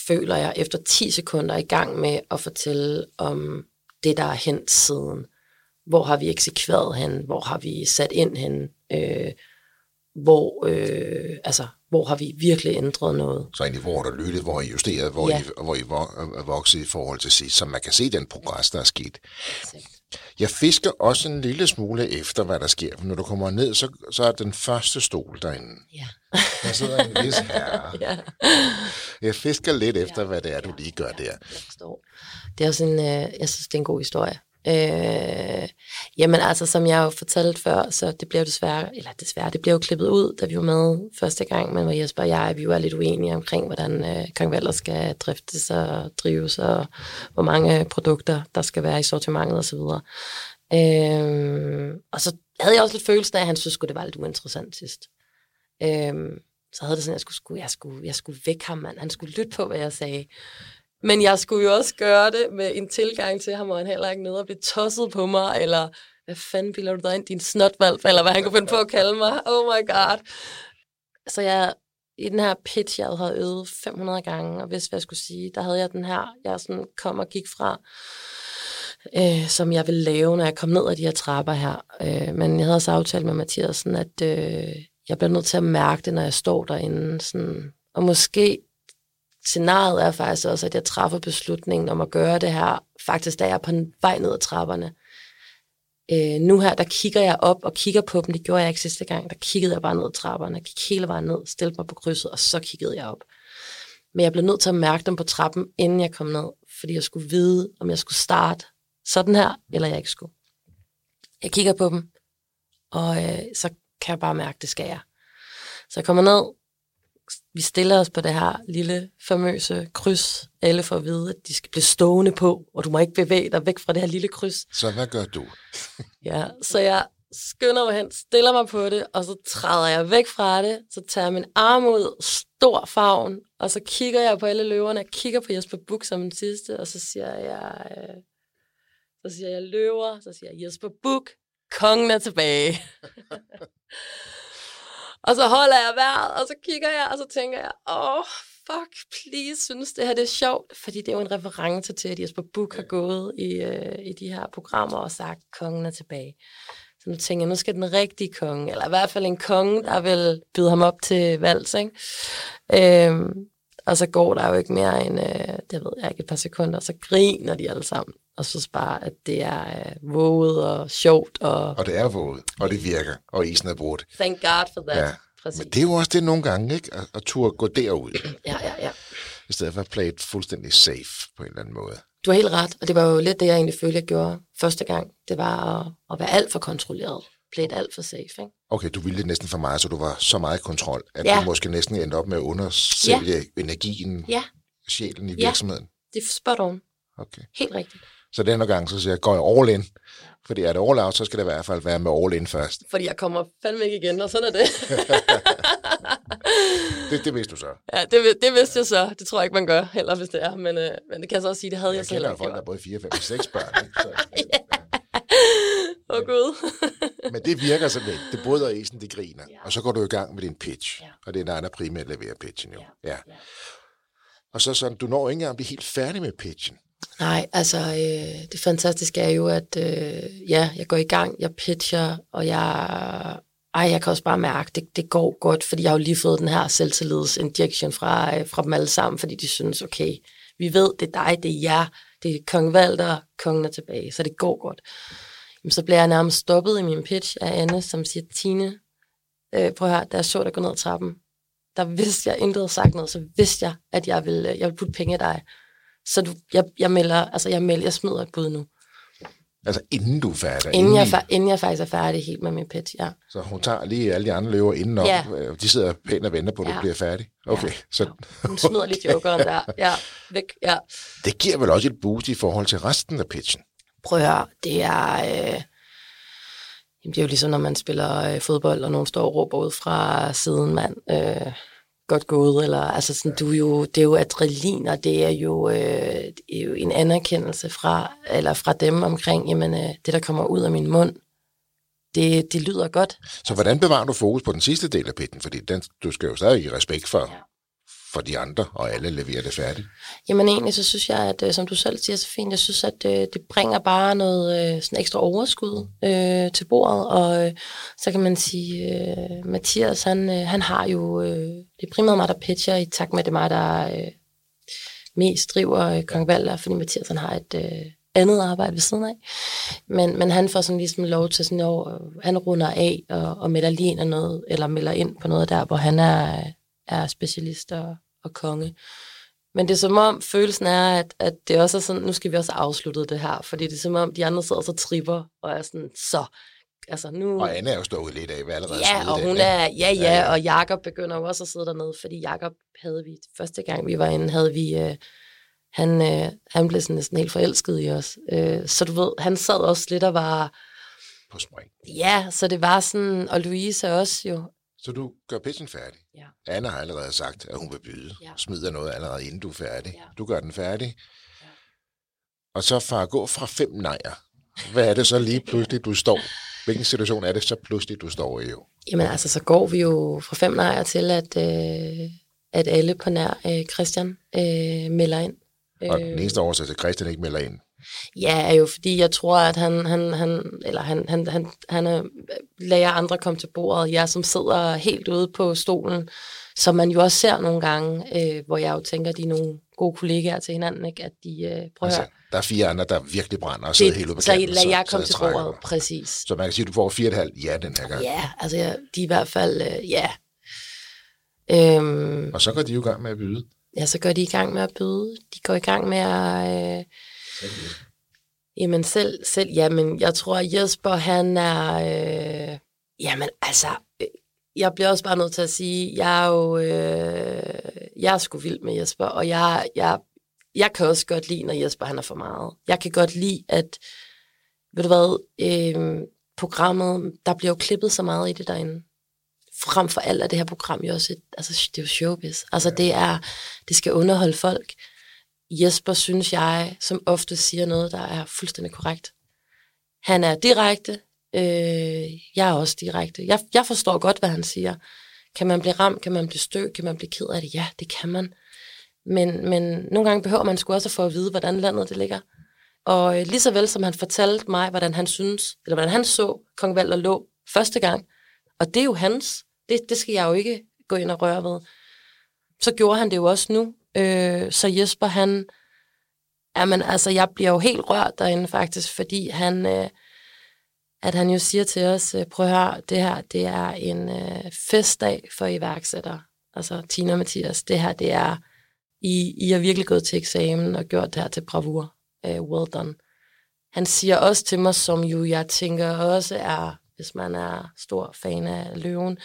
føler jeg, efter 10 sekunder i gang med at fortælle om det, der er hent siden. Hvor har vi eksekveret hen? Hvor har vi sat ind hen? Øh, hvor, øh, altså, hvor har vi virkelig ændret noget? Så egentlig, hvor har du lyttet, hvor har I justeret, hvor, Ja. I, hvor I er vokset i forhold til sidst, så man kan se den progress, der er sket. Jeg fisker også en lille smule efter, hvad der sker. For når du kommer ned, så, så er den første stol derinde. Ja. Der sidder en vis herre. ja. Jeg fisker lidt efter, hvad det er, du lige gør der. Jeg forstår. Det er også en, øh, jeg synes, det er en god historie. Øh, jamen altså, som jeg jo fortalte før, så det blev jo desværre, eller desværre, det blev jo klippet ud, da vi var med første gang, men hvor Jesper og jeg, vi var lidt uenige omkring, hvordan øh, Kong Valder skal driftes og drives, og hvor mange produkter, der skal være i sortimentet osv. Øh, og så havde jeg også lidt følelsen af, at han synes at det var lidt uinteressant sidst. Øh, så havde det sådan, at jeg skulle, jeg skulle, jeg skulle væk ham, mand. Han skulle lytte på, hvad jeg sagde. Men jeg skulle jo også gøre det med en tilgang til ham, og han heller ikke nede og blive tosset på mig, eller hvad fanden bilder du dig ind, din snotvalp, eller hvad han kunne finde på at kalde mig. Oh my god. Så jeg, i den her pitch, jeg havde øvet 500 gange, og hvis hvad jeg skulle sige, der havde jeg den her, jeg sådan kom og gik fra, øh, som jeg ville lave, når jeg kom ned ad de her trapper her. Øh, men jeg havde også aftalt med Mathias, sådan at øh, jeg bliver nødt til at mærke det, når jeg står derinde. Sådan, og måske scenariet er faktisk også, at jeg træffer beslutningen om at gøre det her, faktisk da jeg er på vej ned ad trapperne. Øh, nu her, der kigger jeg op og kigger på dem. Det gjorde jeg ikke sidste gang. Der kiggede jeg bare ned ad trapperne. Gik hele vejen ned, stillede mig på krydset, og så kiggede jeg op. Men jeg blev nødt til at mærke dem på trappen, inden jeg kom ned, fordi jeg skulle vide, om jeg skulle starte sådan her, eller jeg ikke skulle. Jeg kigger på dem, og øh, så kan jeg bare mærke, det skal jeg. Så jeg kommer ned, vi stiller os på det her lille famøse kryds. Alle får at vide, at de skal blive stående på, og du må ikke bevæge dig væk fra det her lille kryds. Så hvad gør du? Ja, så jeg skynder mig hen, stiller mig på det, og så træder jeg væk fra det, så tager jeg min arm ud, stor favn, og så kigger jeg på alle løverne, jeg kigger på Jesper Buk som den sidste, og så siger jeg, øh, så siger jeg løver, så siger jeg Jesper Buk, kongen er tilbage. og så holder jeg vejret, og så kigger jeg, og så tænker jeg, åh, oh, fuck, please, synes det her det er sjovt, fordi det er jo en reference til, at Jesper Buk har gået i, øh, i de her programmer og sagt, kongen er tilbage. Så nu tænker jeg, nu skal den rigtige konge, eller i hvert fald en konge, der vil byde ham op til vals, ikke? Øhm, og så går der jo ikke mere end, øh, det ved jeg ikke, et par sekunder, og så griner de alle sammen. Og så bare, at det er øh, våget og sjovt, og Og det er våget, og det virker, og isen er brudt. thank God for that. Ja. Præcis. Men det er jo også det nogle gange, ikke? At, at turde gå derud, Ja, ja, ja. i stedet for at play it fuldstændig safe på en eller anden måde. Du har helt ret, og det var jo lidt det, jeg egentlig følte, jeg gjorde første gang. Det var at, at være alt for kontrolleret. Play it alt for safe, ikke? Okay, du ville det næsten for meget, så du var så meget i kontrol, at Ja. du måske næsten endte op med at undersælge ja. energien, Ja, sjælen i Ja. virksomheden. det er spot on. Okay. Helt rigtigt. Så denne gang, så siger jeg, går jeg all in. Fordi er det all out, så skal det i hvert fald være med all in først. Fordi jeg kommer fandme ikke igen, og sådan er det. Det, det vidste du så. ja, det, det vidste jeg så. Det tror jeg ikke, man gør heller, hvis det er. Men, øh, men det kan jeg så også sige, det havde jeg, Jeg så heller kender jo ikke folk, der er både 4, 5 og 6 børn. Ikke? Så, Åh, oh, Gud. men det virker simpelthen. Det bryder isen, det griner. Ja. Og så går du i gang med din pitch. Ja. Og det er dig, der primært leverer pitchen jo. Ja. Ja. Ja. Og så sådan, du når ikke engang at blive helt færdig med pitchen. Nej, altså øh, det fantastiske er jo, at øh, ja, jeg går i gang, jeg pitcher, og jeg, ej, jeg kan også bare mærke, det, det går godt, fordi jeg har jo lige fået den her selvtillidsinjection fra, øh, fra dem alle sammen, fordi de synes, okay, Vi ved, det er dig, det er jer, det er kong Valder, kongen er tilbage, så det går godt. Jamen, så bliver jeg nærmest stoppet i min pitch af Anne, som siger, Tine, øh, prøv at høre, da jeg så dig gå ned ad trappen, der vidste jeg, intet havde sagt noget, så vidste jeg, at jeg ville, øh, jeg ville putte penge i dig. Så du, jeg, jeg melder, altså jeg melder, jeg smider et bud nu. Altså inden du er færdig? Inden, jeg, fa- inden jeg faktisk er færdig helt med min pitch, ja. Så hun tager lige alle de andre løver indenom. Ja. Øh, De sidder pænt og venter på, at du Ja. bliver færdig. Okay, Ja. så Hun smider lige jokeren der. Ja, væk, ja. det giver vel også et boost i forhold til resten af pitchen. Prøv at høre, det er... Øh, jamen, det er jo ligesom, når man spiller øh, fodbold, og nogen står og råber ud fra siden, mand. Øh, godt gået, eller altså sådan, du jo, det er jo adrenalin, og det er jo, øh, det er jo en anerkendelse fra, eller fra dem omkring, jamen, øh, det der kommer ud af min mund, det, det lyder godt. Så hvordan bevarer du fokus på den sidste del af pitchen? Fordi den, du skal jo stadig give respekt for, Ja. For de andre, og alle leverer det færdigt. Jamen egentlig, så synes jeg, at øh, som du selv siger så fint, jeg synes, at øh, det bringer bare noget øh, sådan ekstra overskud øh, til bordet, og øh, så kan man sige, øh, Mathias, han, øh, han har jo, øh, det er primært mig, der pitcher, i takt med, at det er mig, der øh, mest driver øh, Kong Valder, fordi Mathias, han har et øh, andet arbejde ved siden af. Men, men han får sådan ligesom lov til sådan, øh, han runder af og, og melder lige ind noget, eller melder ind på noget der, hvor han er, er specialist og, konge. Men det er som om, følelsen er, at, at det også er sådan, nu skal vi også afslutte det her, fordi det er som om, de andre sidder så tripper, og er sådan, så, altså nu... Og Anne er jo stået lidt af, hvad allerede Ja, og den, hun ikke? er, ja, Ja, ja, ja. og Jakob begynder jo også at sidde dernede, fordi Jakob havde vi, første gang vi var inde, havde vi, øh, han, øh, han blev sådan næsten helt forelsket i os. Øh, så du ved, han sad også lidt og var, på spring. ja, så det var sådan, og Louise også jo, Så du gør pitchen færdig. Ja. Anna har allerede sagt, at hun vil byde. Ja. Smider noget allerede, inden du er færdig. Ja. Du gør den færdig. Ja. Og så fra at gå fra fem nejer, hvad er det så lige pludselig, du står? Hvilken situation er det så pludselig, du står i? Jo? Jamen altså, så går vi jo fra fem nejer til, at, øh, at alle på nær øh, Christian øh, melder ind. Og den eneste årsag til, at Christian ikke melder ind. Ja, er jo fordi, jeg tror, at han, han, han, eller han, han, han, han er, lader andre komme til bordet. Jeg som sidder helt ude på stolen, som man jo også ser nogle gange, øh, hvor jeg jo tænker, de er nogle gode kollegaer til hinanden, ikke? at de øh, prøver Altså, der er fire andre, der virkelig brænder og sidder helt ude på så lad jeg komme til bordet, præcis. Så man kan sige, at du får fire og et halvt ja den her gang. Ja, altså ja, de er i hvert fald, øh, ja. Øhm, Og så går de jo i gang med at byde. ja, så går de i gang med at byde. De går i gang med at... Øh, jamen selv, selv, jamen jeg tror, at Jesper han er... Øh, jamen altså, øh, jeg bliver også bare nødt til at sige, jeg er jo... Øh, jeg er sgu vild med Jesper, og jeg, jeg, jeg kan også godt lide, når Jesper han er for meget. Jeg kan godt lide, at... Ved du hvad? Øh, programmet, der bliver jo klippet så meget i det derinde frem for alt er det her program jo også et, altså det er jo showbiz. Altså det er, det skal underholde folk. Jesper, synes jeg, som ofte siger noget, der er fuldstændig korrekt. Han er direkte. Øh, jeg er også direkte. Jeg, jeg forstår godt, hvad han siger. Kan man blive ramt? Kan man blive stødt? Kan man blive ked af det? Ja, det kan man. Men, men nogle gange behøver man sgu også at få at vide, hvordan landet det ligger. Og øh, lige så vel som han fortalte mig, hvordan han synes, eller hvordan han så Kong Valder lå første gang, og det er jo hans. Det, det skal jeg jo ikke gå ind og røre ved. Så gjorde han det jo også nu. Øh, så Jesper, han... Jamen, altså, jeg bliver jo helt rørt derinde faktisk, fordi han... Øh, at han jo siger til os, øh, prøv at høre, det her, det er en øh, festdag for iværksættere. Altså, Tina og Mathias, det her, det er... I, I har virkelig gået til eksamen og gjort det her til bravur. Øh, well done. Han siger også til mig, som jo jeg tænker også er hvis man er stor fan af løven.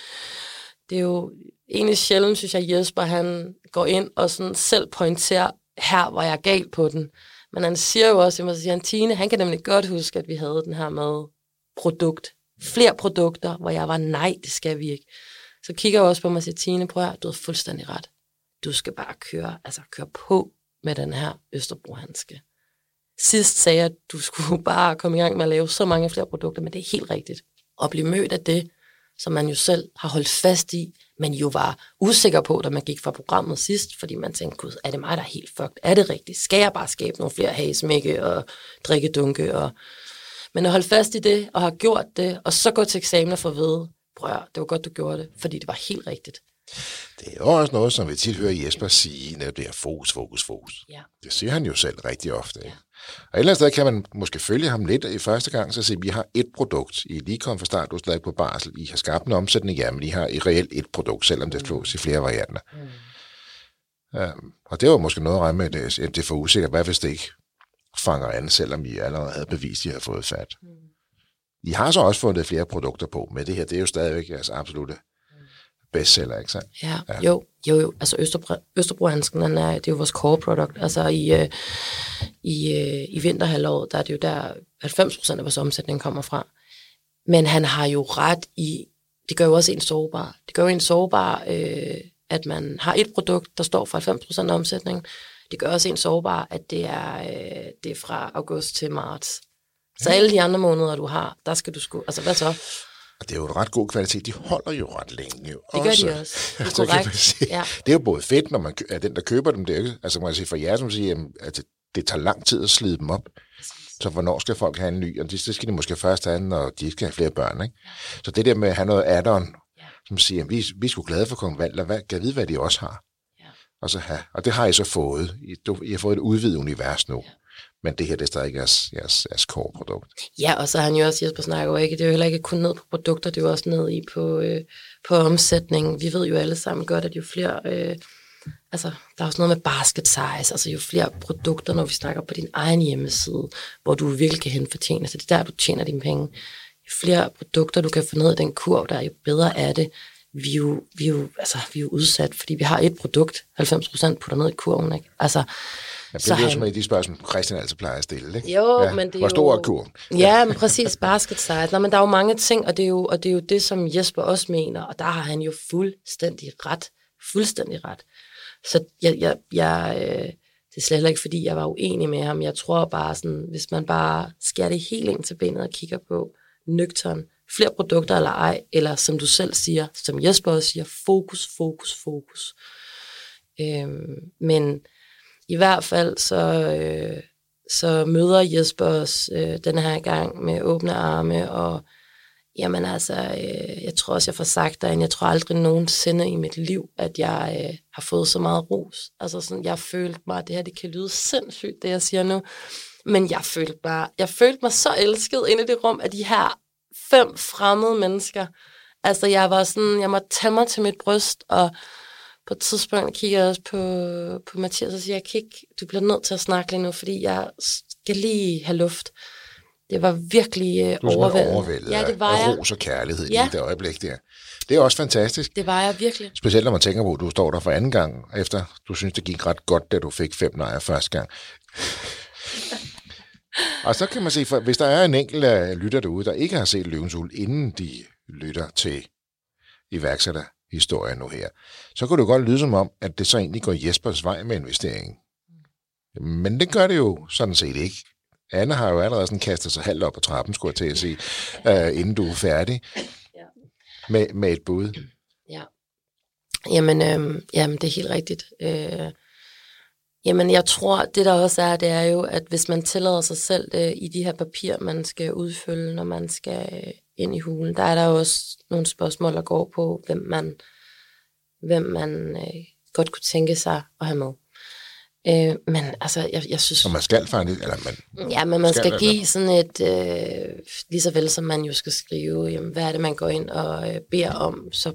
Det er jo egentlig sjældent, synes jeg, Jesper han går ind og sådan selv pointerer, her var jeg galt på den. Men han siger jo også, at siger, Tine, han kan nemlig godt huske, at vi havde den her med produkt. Flere produkter, hvor jeg var, nej, det skal vi ikke. Så kigger jeg også på mig og siger, Tine, prøv at du har fuldstændig ret. Du skal bare køre, altså køre på med den her Østerbrohandske. Sidst sagde jeg, at du skulle bare komme i gang med at lave så mange flere produkter, men det er helt rigtigt at blive mødt af det, som man jo selv har holdt fast i, men jo var usikker på, da man gik fra programmet sidst, fordi man tænkte, gud, er det mig, der er helt fucked? Er det rigtigt? Skal jeg bare skabe nogle flere hagesmække og drikke dunke? Og... Men at holde fast i det, og have gjort det, og så gå til eksamen og få at vide, prøv det var godt, du gjorde det, fordi det var helt rigtigt. Det er også noget, som vi tit hører Jesper sige, når det er fokus, fokus, fokus. Ja. Det siger han jo selv rigtig ofte. Ikke? Og et eller andet sted kan man måske følge ham lidt i første gang, så sige, vi har et produkt. I lige kommet fra start, du er stadig på barsel. I har skabt en omsætning, ja, men I har i reelt et produkt, selvom det slås i flere varianter. Mm. Um, og det var måske noget at regne med, det, det er for usikkert. Hvad hvis det ikke fanger an, selvom I allerede havde bevist, at I har fået fat? Mm. I har så også fundet flere produkter på, men det her, det er jo stadigvæk jeres absolute bestseller, ikke sandt? Ja, ja. jo, jo, jo. Altså Østerbro, Østerbro-handsken, den er, det er jo vores core product. Altså i, øh, i, øh, i vinterhalvåret, der er det jo der 90 procent af vores omsætning kommer fra. Men han har jo ret i, det gør jo også en sårbar. Det gør jo en sårbar, øh, at man har et produkt, der står for 90 procent af omsætningen. Det gør også en sårbar, at det er, øh, det er fra august til marts. Så alle de andre måneder, du har, der skal du sgu... Altså, hvad så? Og det er jo en ret god kvalitet. De holder jo ret længe. Jo det gør også. de også. Det er, så kan man sige, ja. det er jo både fedt, når man er den, der køber dem. Det er, altså man kan sige for jer, som siger, at det, det tager lang tid at slide dem op. Så hvornår skal folk have en ny? Og det, det skal de måske først have, når de skal have flere børn. Ikke? Så det der med at have noget add-on, ja. som siger, at vi, vi er sgu glade for Kong Valder. Hvad, kan vide, hvad de også har? Ja. Og, så have, og det har I så fået. I, du, I har fået et udvidet univers nu. Ja. Men det her, det er stadig jeres, jeres, jeres core-produkt. Ja, og så har han jo også, Jesper snakker jo ikke, det er jo heller ikke kun ned på produkter, det er jo også ned i på, øh, på omsætning. Vi ved jo alle sammen godt, at jo flere, øh, altså der er også noget med basket size, altså jo flere produkter, når vi snakker på din egen hjemmeside, hvor du virkelig kan hente fortjene, altså, det er der, du tjener dine penge. Jo flere produkter, du kan få ned i den kurv, der er jo bedre af det. Vi er jo, vi er jo, altså, vi er jo udsat, fordi vi har et produkt, 90% putter ned i kurven, ikke? Altså, Ja, det er jo som af de spørgsmål, Christian altid plejer at stille. Ikke? Jo, ja. men det er Hvor stor er kurven? Ja, men præcis, basket size. Nå, men der er jo mange ting, og det er jo, og det er jo det, som Jesper også mener, og der har han jo fuldstændig ret. Fuldstændig ret. Så jeg, jeg, jeg, øh, det er slet ikke, fordi jeg var uenig med ham. Jeg tror bare sådan, hvis man bare skærer det helt ind til benet og kigger på nøgteren, flere produkter eller ej, eller som du selv siger, som Jesper også siger, fokus, fokus, fokus. Øhm, men i hvert fald så, øh, så møder Jesper os øh, den her gang med åbne arme, og jamen altså, øh, jeg tror også, jeg får sagt dig, jeg tror aldrig nogensinde i mit liv, at jeg øh, har fået så meget ros. Altså sådan, jeg følte mig, det her det kan lyde sindssygt, det jeg siger nu, men jeg følte bare, jeg følte mig så elsket inde i det rum af de her fem fremmede mennesker. Altså, jeg var sådan, jeg måtte tage mig til mit bryst, og på et tidspunkt kigger jeg også på, på Mathias og siger, ikke, du bliver nødt til at snakke lige nu, fordi jeg skal lige have luft. Det var virkelig uh, overvældende. overvældet ja, det var jeg. ros og kærlighed ja. i det øjeblik der. Det er også fantastisk. Det var jeg virkelig. Specielt når man tænker på, at du står der for anden gang, efter du synes, det gik ret godt, da du fik fem nejer første gang. og så kan man se, for hvis der er en enkelt af lytter derude, der ikke har set Løvens Uld, inden de lytter til iværksætter historie nu her, så kunne det godt lyde som om, at det så egentlig går Jespers vej med investeringen. Men det gør det jo sådan set ikke. Anne har jo allerede sådan kastet sig halvt op på trappen, skulle jeg til at sige, uh, inden du er færdig ja. med, med et bud. Ja. Jamen, øh, jamen, det er helt rigtigt. Øh, jamen, jeg tror, det der også er, det er jo, at hvis man tillader sig selv øh, i de her papirer, man skal udfylde, når man skal ind i hulen. Der er der også nogle spørgsmål, der går på, hvem man, hvem man øh, godt kunne tænke sig at have med. Øh, men altså, jeg, jeg synes... Og man skal faktisk... Eller man ja, men man skal, skal give sådan et... Øh, lige så vel som man jo skal skrive, jamen, hvad er det, man går ind og øh, beder om, så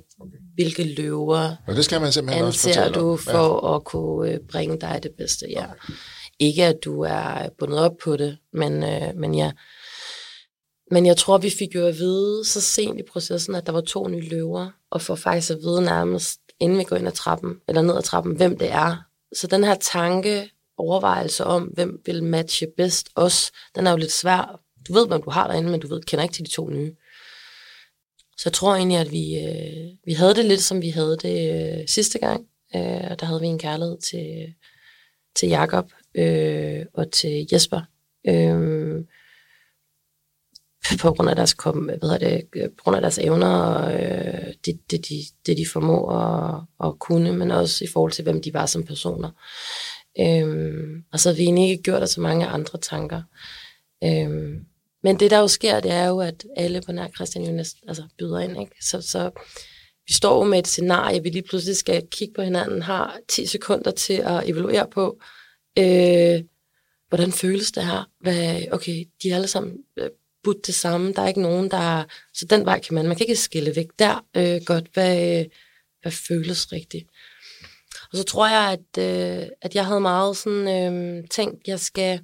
hvilke løver og det skal man simpelthen anser også du for ja. at kunne øh, bringe dig det bedste. Ja. Okay. Ikke at du er bundet op på det, men, øh, men ja, men jeg tror, vi fik jo at vide så sent i processen, at der var to nye løver, og får faktisk at vide nærmest, inden vi går ind ad trappen, eller ned ad trappen, hvem det er. Så den her tanke, overvejelse om, hvem vil matche bedst os, den er jo lidt svær. Du ved, hvem du har derinde, men du ved, kender ikke til de to nye. Så jeg tror egentlig, at vi, øh, vi havde det lidt, som vi havde det øh, sidste gang. Øh, der havde vi en kærlighed til, til Jakob øh, og til Jesper. Øh, på grund af deres, kom, hvad det, øh, på grund af deres evner og øh, det, det, de, det, de formår at, at kunne, men også i forhold til, hvem de var som personer. Øhm, og så har vi egentlig ikke gjort os så mange andre tanker. Øhm, men det, der jo sker, det er jo, at alle på nær Christian jo næsten altså, byder ind. Ikke? Så, så vi vi står jo med et scenarie, vi lige pludselig skal kigge på hinanden, har 10 sekunder til at evaluere på, øh, hvordan føles det her? Hvad, okay, de er alle sammen øh, budt det samme, der er ikke nogen, der... Så den vej kan man, man kan ikke skille væk der øh, godt, hvad, øh, hvad føles rigtigt. Og så tror jeg, at, øh, at jeg havde meget sådan øh, tænkt, jeg skal,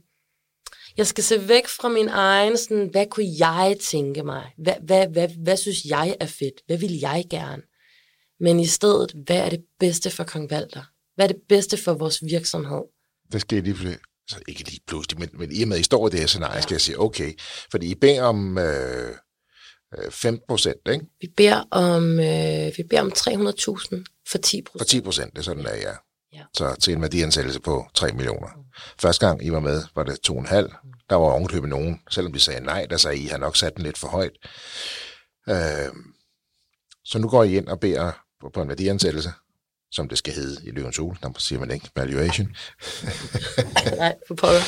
jeg skal se væk fra min egen, sådan, hvad kunne jeg tænke mig? Hvad, hvad, hvad, hvad synes jeg er fedt? Hvad vil jeg gerne? Men i stedet, hvad er det bedste for Kong Valter? Hvad er det bedste for vores virksomhed? Hvad skal lige pludselig, så ikke lige pludselig, men, men i og med, at I står i det her scenarie, ja. skal jeg sige, okay, fordi I beder om øh, 15 øh, procent, ikke? Vi beder om, øh, vi beder om 300.000 for 10 procent. For 10 procent, det er sådan, der ja. ja. Så til en værdiansættelse på 3 millioner. Mm. Første gang I var med, var det 2,5. Mm. Der var ovenkøbet nogen, selvom de sagde nej, der sagde I, har nok sat den lidt for højt. Øh, så nu går I ind og beder på, på en værdiansættelse, som det skal hedde i Løvens Ule. Der siger man ikke valuation. nej, for pokker.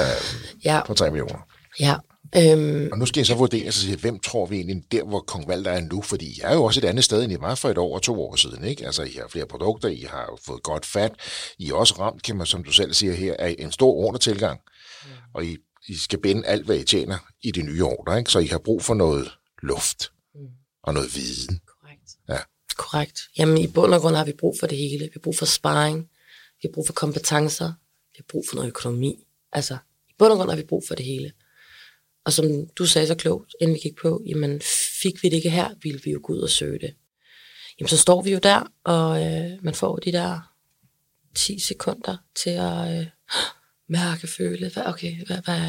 øh, ja. På 3 millioner. Ja, Øhm, og nu skal jeg så vurdere sig, hvem tror vi egentlig der, hvor Kong Valder er nu? Fordi jeg er jo også et andet sted, end I var for et år og to år siden. Ikke? Altså, I har flere produkter, I har fået godt fat. I er også ramt, kan man, som du selv siger her, af en stor ordretilgang. Mm. Og I, I skal binde alt, hvad I tjener i de nye ordre. Ikke? Så I har brug for noget luft mm. og noget viden. Korrekt. Ja. Korrekt. Jamen, i bund og grund har vi brug for det hele. Vi har brug for sparring. Vi har brug for kompetencer. Vi har brug for noget økonomi. Altså, i bund og grund har vi brug for det hele. Og som du sagde så klogt, inden vi gik på, jamen fik vi det ikke her, ville vi jo gå ud og søge det. Jamen så står vi jo der, og øh, man får de der 10 sekunder til at øh, mærke, føle, hvad, okay, hvad, hvad,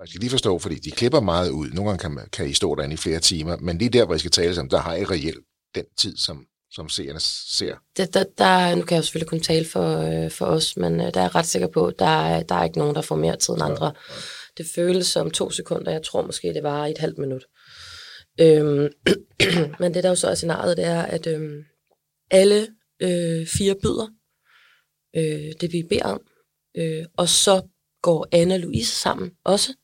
jeg skal lige forstå, fordi de klipper meget ud. Nogle gange kan, man, kan I stå derinde i flere timer, men lige der, hvor I skal tale sammen, der har I reelt den tid, som, som seerne ser. Det, der, der, nu kan jeg jo selvfølgelig kun tale for, øh, for os, men øh, der er jeg ret sikker på, der, der er ikke nogen, der får mere tid end andre. Ja, ja. Det føles som to sekunder. Jeg tror måske, det var et halvt minut. Øhm, men det der jo så er scenariet, det er, at øhm, alle øh, fire byder øh, det, vi beder om. Øh, og så går Anna og Louise sammen også,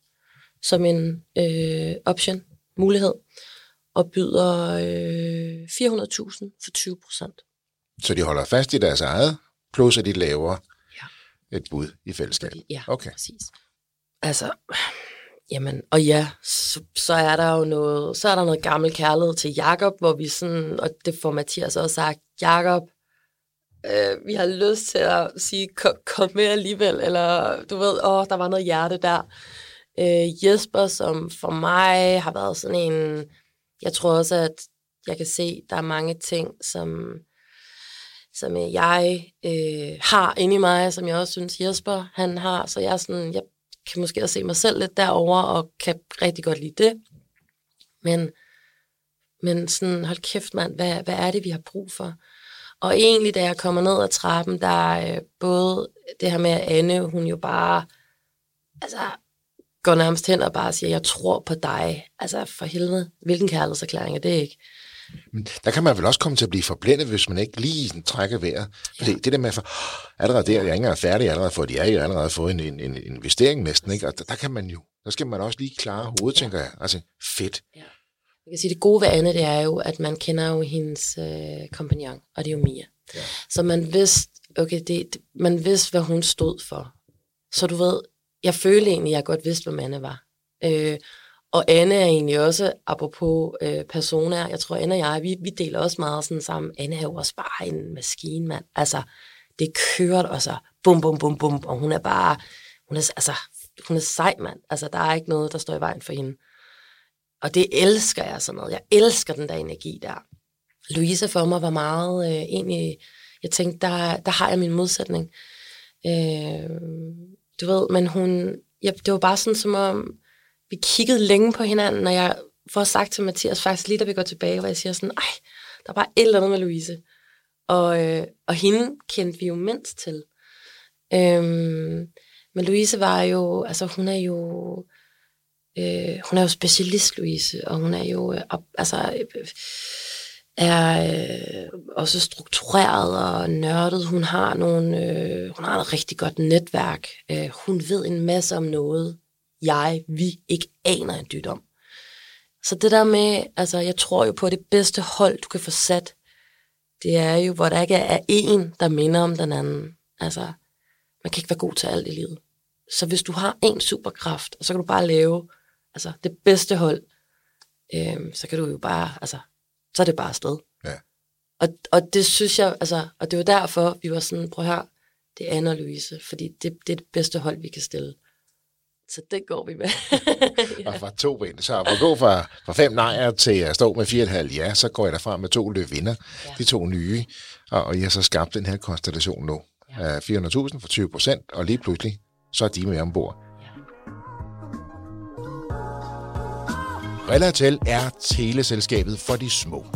som en øh, option, mulighed, og byder øh, 400.000 for 20 procent. Så de holder fast i deres eget, plus at de laver ja. et bud i fællesskab? Ja, okay. præcis. Altså, jamen, og ja, så, så er der jo noget, så er der noget gammel kærlighed til Jakob, hvor vi sådan, og det får Mathias også sagt, Jakob, øh, vi har lyst til at sige, kom, kom med alligevel, eller du ved, åh, der var noget hjerte der. Øh, Jesper, som for mig har været sådan en, jeg tror også, at jeg kan se, der er mange ting, som, som øh, jeg øh, har inde i mig, som jeg også synes Jesper han har, så jeg er sådan, jeg kan måske også se mig selv lidt derover og kan rigtig godt lide det. Men, men sådan, hold kæft mand, hvad, hvad er det, vi har brug for? Og egentlig, da jeg kommer ned ad trappen, der er øh, både det her med, at Anne, hun jo bare, altså, går nærmest hen og bare siger, jeg tror på dig. Altså, for helvede, hvilken kærlighedserklæring er det ikke? Men der kan man vel også komme til at blive forblændet, hvis man ikke lige trækker vejret. Ja. Det, det der med, for, allerede der, jeg er ikke engang færdig allerede, for de er jo allerede fået en, en, en investering næsten, ikke? og der, der, kan man jo, der skal man også lige klare hovedet, ja. tænker jeg. Altså, fedt. Ja. Jeg kan sige, det gode ved Anne, det er jo, at man kender jo hendes øh, kompagnon, og det er jo Mia. Ja. Så man vidste, okay, det, det, man vidste, hvad hun stod for. Så du ved, jeg følte egentlig, at jeg godt vidste, hvem Anne var. Øh, og Anne er egentlig også, apropos øh, personer, jeg tror, Anne og jeg, vi, vi deler også meget sådan sammen. Anne er jo også bare en maskine, mand. Altså, det kører også bum, bum, bum, bum, og hun er bare, hun er, altså, hun er sej, mand. Altså, der er ikke noget, der står i vejen for hende. Og det elsker jeg sådan noget. Jeg elsker den der energi der. Louise for mig var meget øh, egentlig, jeg tænkte, der, der har jeg min modsætning. Øh, du ved, men hun, ja, det var bare sådan som om, vi kiggede længe på hinanden, og jeg får sagt til Mathias faktisk lige da vi går tilbage, hvor jeg siger sådan, ej, der er bare et eller andet med Louise. Og, øh, og hende kendte vi jo mindst til. Øhm, men Louise var jo, altså hun er jo, øh, hun er jo specialist, Louise, og hun er jo, øh, altså, øh, er øh, også struktureret og nørdet. Hun har nogle, øh, hun har et rigtig godt netværk. Øh, hun ved en masse om noget, jeg, vi ikke aner en dyt om. Så det der med, altså jeg tror jo på, at det bedste hold, du kan få sat det er jo, hvor der ikke er en, der minder om den anden. Altså, man kan ikke være god til alt i livet. Så hvis du har en superkraft, og så kan du bare lave altså, det bedste hold, øh, så kan du jo bare, altså, så er det bare afsted. Ja. Og, og det synes jeg, altså, og det var derfor, vi var sådan, prøv her, det er Anna og Louise, fordi det, det er det bedste hold, vi kan stille. Så det går vi med. ja. Og fra to ben, så at gå fra, fra fem nejer til at stå med fire et halvt ja, så går jeg derfra med to løvinder, ja. de to nye, og, og jeg har så skabt den her konstellation nu. Ja. 400.000 for 20 procent, og lige pludselig, så er de med ombord. Relatel er teleselskabet for de små.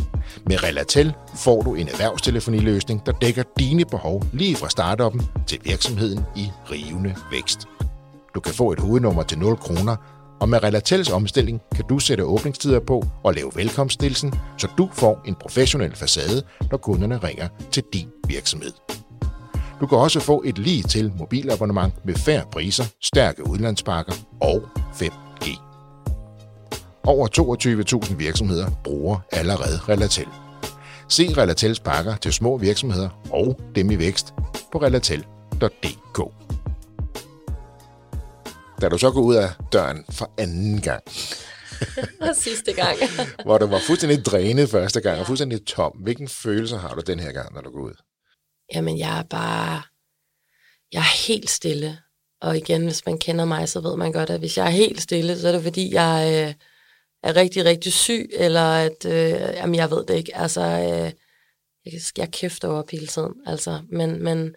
Med Relatel får du en erhvervstelefoniløsning, der dækker dine behov lige fra startuppen til virksomheden i rivende vækst. Du kan få et hovednummer til 0 kroner, og med Relatels omstilling kan du sætte åbningstider på og lave velkomststilsen, så du får en professionel facade, når kunderne ringer til din virksomhed. Du kan også få et lige til mobilabonnement med færre priser, stærke udlandspakker og 5G. Over 22.000 virksomheder bruger allerede Relatel. Se Relatels pakker til små virksomheder og dem i vækst på relatel.dk. Da du så går ud af døren for anden gang, og sidste gang. hvor du var fuldstændig drænet første gang, ja. og fuldstændig tom. Hvilken følelse har du den her gang, når du går ud? Jamen, jeg er bare... Jeg er helt stille. Og igen, hvis man kender mig, så ved man godt, at hvis jeg er helt stille, så er det fordi, jeg øh, er rigtig, rigtig syg, eller at... Øh, jamen, jeg ved det ikke. Altså, øh, jeg, jeg kæfter op hele tiden. Altså, men, men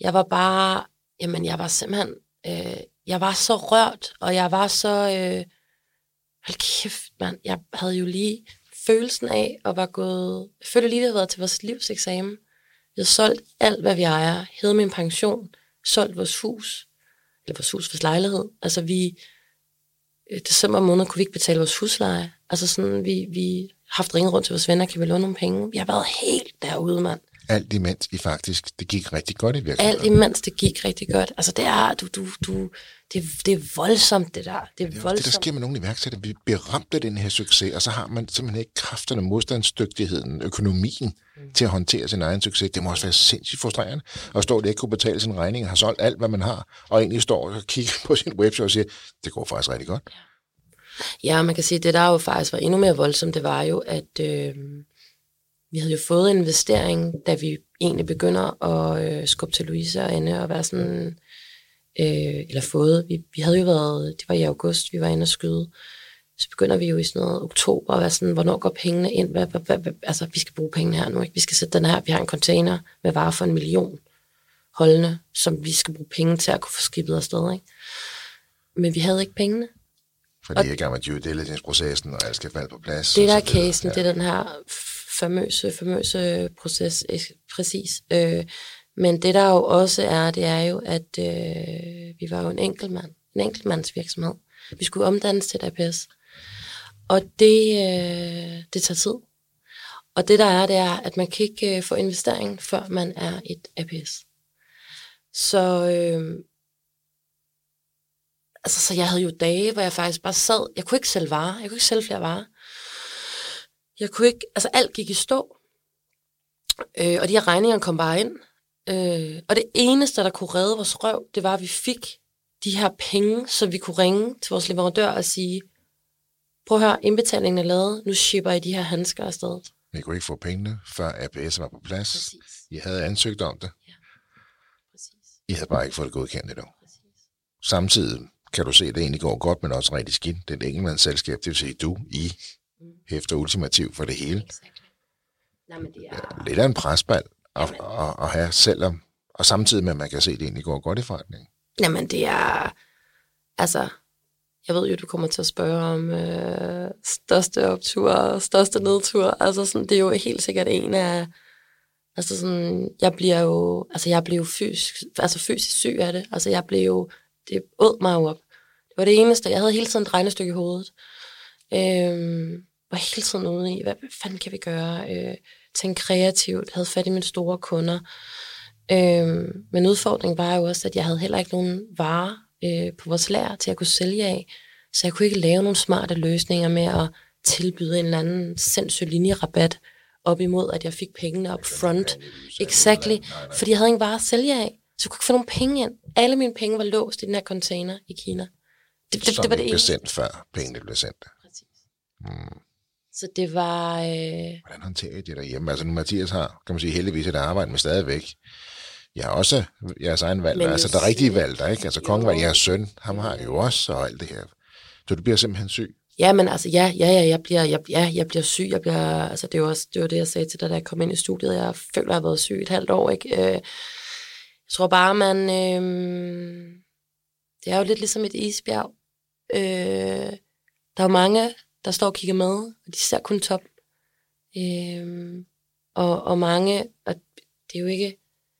jeg var bare... Jamen, jeg var simpelthen... Øh, jeg var så rørt, og jeg var så... Øh, hold kæft, mand. Jeg havde jo lige følelsen af og var gået... Jeg følte lige, at jeg havde været til vores livseksamen. jeg havde solgt alt, hvad vi ejer. hed min pension. Solgt vores hus. Eller vores hus, vores lejlighed. Altså vi... December måned kunne vi ikke betale vores husleje. Altså sådan, vi, vi har haft ringet rundt til vores venner, kan vi låne nogle penge? Vi har været helt derude, mand. Alt imens I faktisk, det gik rigtig godt i virksomheden. Alt imens det gik rigtig godt. Altså det er, du, du, du, det, det er voldsomt, det der. Det er det, voldsomt. det, der sker med nogle iværksættere. Vi bliver ramt af den her succes, og så har man simpelthen ikke kræfterne, modstandsdygtigheden, økonomien mm. til at håndtere sin egen succes. Det må også være sindssygt frustrerende at stå der ikke kunne betale sin regning, har solgt alt, hvad man har, og egentlig står og kigger på sin webshop og siger, det går faktisk rigtig godt. Ja. Ja, man kan sige, at det der jo faktisk var endnu mere voldsomt, det var jo, at øh, vi havde jo fået en investering, da vi egentlig begynder at øh, skubbe til Louise og Anne og være sådan, øh, eller fået, vi, vi havde jo været, det var i august, vi var inde og skyde, så begynder vi jo i sådan noget oktober at være sådan, hvornår går pengene ind, hvad, hvad, hvad, hvad, altså vi skal bruge pengene her nu, ikke? vi skal sætte den her, vi har en container med varer for en million holdende, som vi skal bruge penge til at kunne få skibet afsted, ikke? Men vi havde ikke pengene. Fordi jeg er i gang med due diligence-processen, og alt skal falde på plads. Det der er casen, ja. det er den her famøse, famøse proces, præcis. Øh, men det der jo også er, det er jo, at øh, vi var jo en enkeltmand, en enkeltmandsvirksomhed. Vi skulle omdannes til et APS. Og det, øh, det tager tid. Og det der er, det er, at man kan ikke øh, få investering, før man er et APS. Så, øh, altså, så jeg havde jo dage, hvor jeg faktisk bare sad, jeg kunne ikke sælge varer, jeg kunne ikke sælge flere varer. Jeg kunne ikke, altså alt gik i stå. Øh, og de her regninger kom bare ind. Øh, og det eneste, der kunne redde vores røv, det var, at vi fik de her penge, så vi kunne ringe til vores leverandør og sige, prøv at høre, indbetalingen er lavet, nu shipper I de her handsker afsted. Vi kunne ikke få pengene, før APS var på plads. Præcis. I havde ansøgt om det. Ja. Præcis. I havde bare ikke fået det godkendt endnu. Præcis. Samtidig kan du se, at det egentlig går godt, men også rigtig skidt. Et enkeltmandsselskab, det vil sige, du, I mm. hæfter ultimativt for det hele. Exactly. Nej, men det er... Lidt af en presbald at, at, at have, selvom, og samtidig med, at man kan se, at det egentlig går godt i forretningen. Jamen, det er... Altså, jeg ved jo, du kommer til at spørge om øh, største optur og største nedtur. Altså, sådan, det er jo helt sikkert en af... Altså sådan, jeg bliver jo, altså jeg blev fysisk, altså fysisk syg af det. Altså jeg blev jo, det åd mig jo op. Det var det eneste. Jeg havde hele tiden et regnestykke i hovedet. Øhm, var hele tiden ude i, hvad, hvad fanden kan vi gøre? Øh, tænke kreativt, havde fat i mine store kunder. Øhm, men udfordringen var jo også, at jeg havde heller ikke nogen varer øh, på vores lager til at kunne sælge af. Så jeg kunne ikke lave nogle smarte løsninger med at tilbyde en eller anden sindssyg linjerabat op imod, at jeg fik pengene op front. Exactly. Fordi jeg havde ingen vare at sælge af. Så jeg kunne ikke få nogle penge ind. Alle mine penge var låst i den her container i Kina. Det, det, det var det blev sendt, før pengene blev sendt. Præcis. Mm. Så det var... Øh... Hvordan håndterer I det derhjemme? Altså nu Mathias har, kan man sige, heldigvis et arbejde med stadigvæk. Jeg har også jeres egen valg. Altså der er rigtige valg der, ikke? Altså kongen var jeres søn, ham har jo også, og alt det her. Så du bliver simpelthen syg? Ja, men altså, ja, ja, ja, jeg bliver, jeg, ja, jeg bliver syg. Jeg bliver, altså, det var også det, var det, jeg sagde til dig, da jeg kom ind i studiet. Jeg føler, jeg har været syg et halvt år, ikke? Øh, jeg tror bare, man... Øh, det er jo lidt ligesom et isbjerg. Øh, der er mange, der står og kigger med, og de ser kun top. Øh, og, og mange, og det er jo ikke,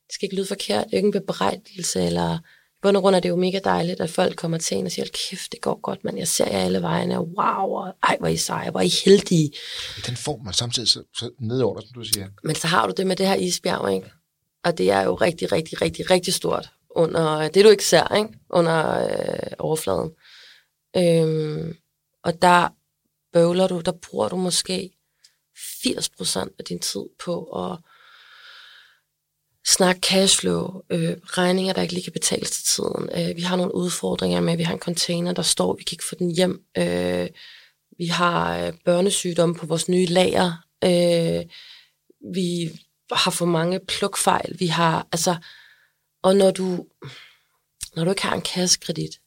det skal ikke lyde forkert, det er jo ikke en bebrejdelse, eller i bund og grund er det jo mega dejligt, at folk kommer til en og siger, kæft, det går godt, men jeg ser jer alle vejene, og wow, og ej, hvor I seje, hvor I heldige. Den form man samtidig så, så nedover, som du siger. Men så har du det med det her isbjerg, ikke? Og det er jo rigtig, rigtig, rigtig, rigtig stort under det, du ikke ser, ikke? Under øh, overfladen. Øhm, og der bøvler du, der bruger du måske 80% af din tid på at snakke cashflow, øh, regninger, der ikke lige kan betales til tiden. Øh, vi har nogle udfordringer med, at vi har en container, der står, vi kan ikke få den hjem. Øh, vi har øh, børnesygdomme på vores nye lager. Øh, vi har for mange plukfejl. Vi har, altså, og når du, når du ikke har en kassekredit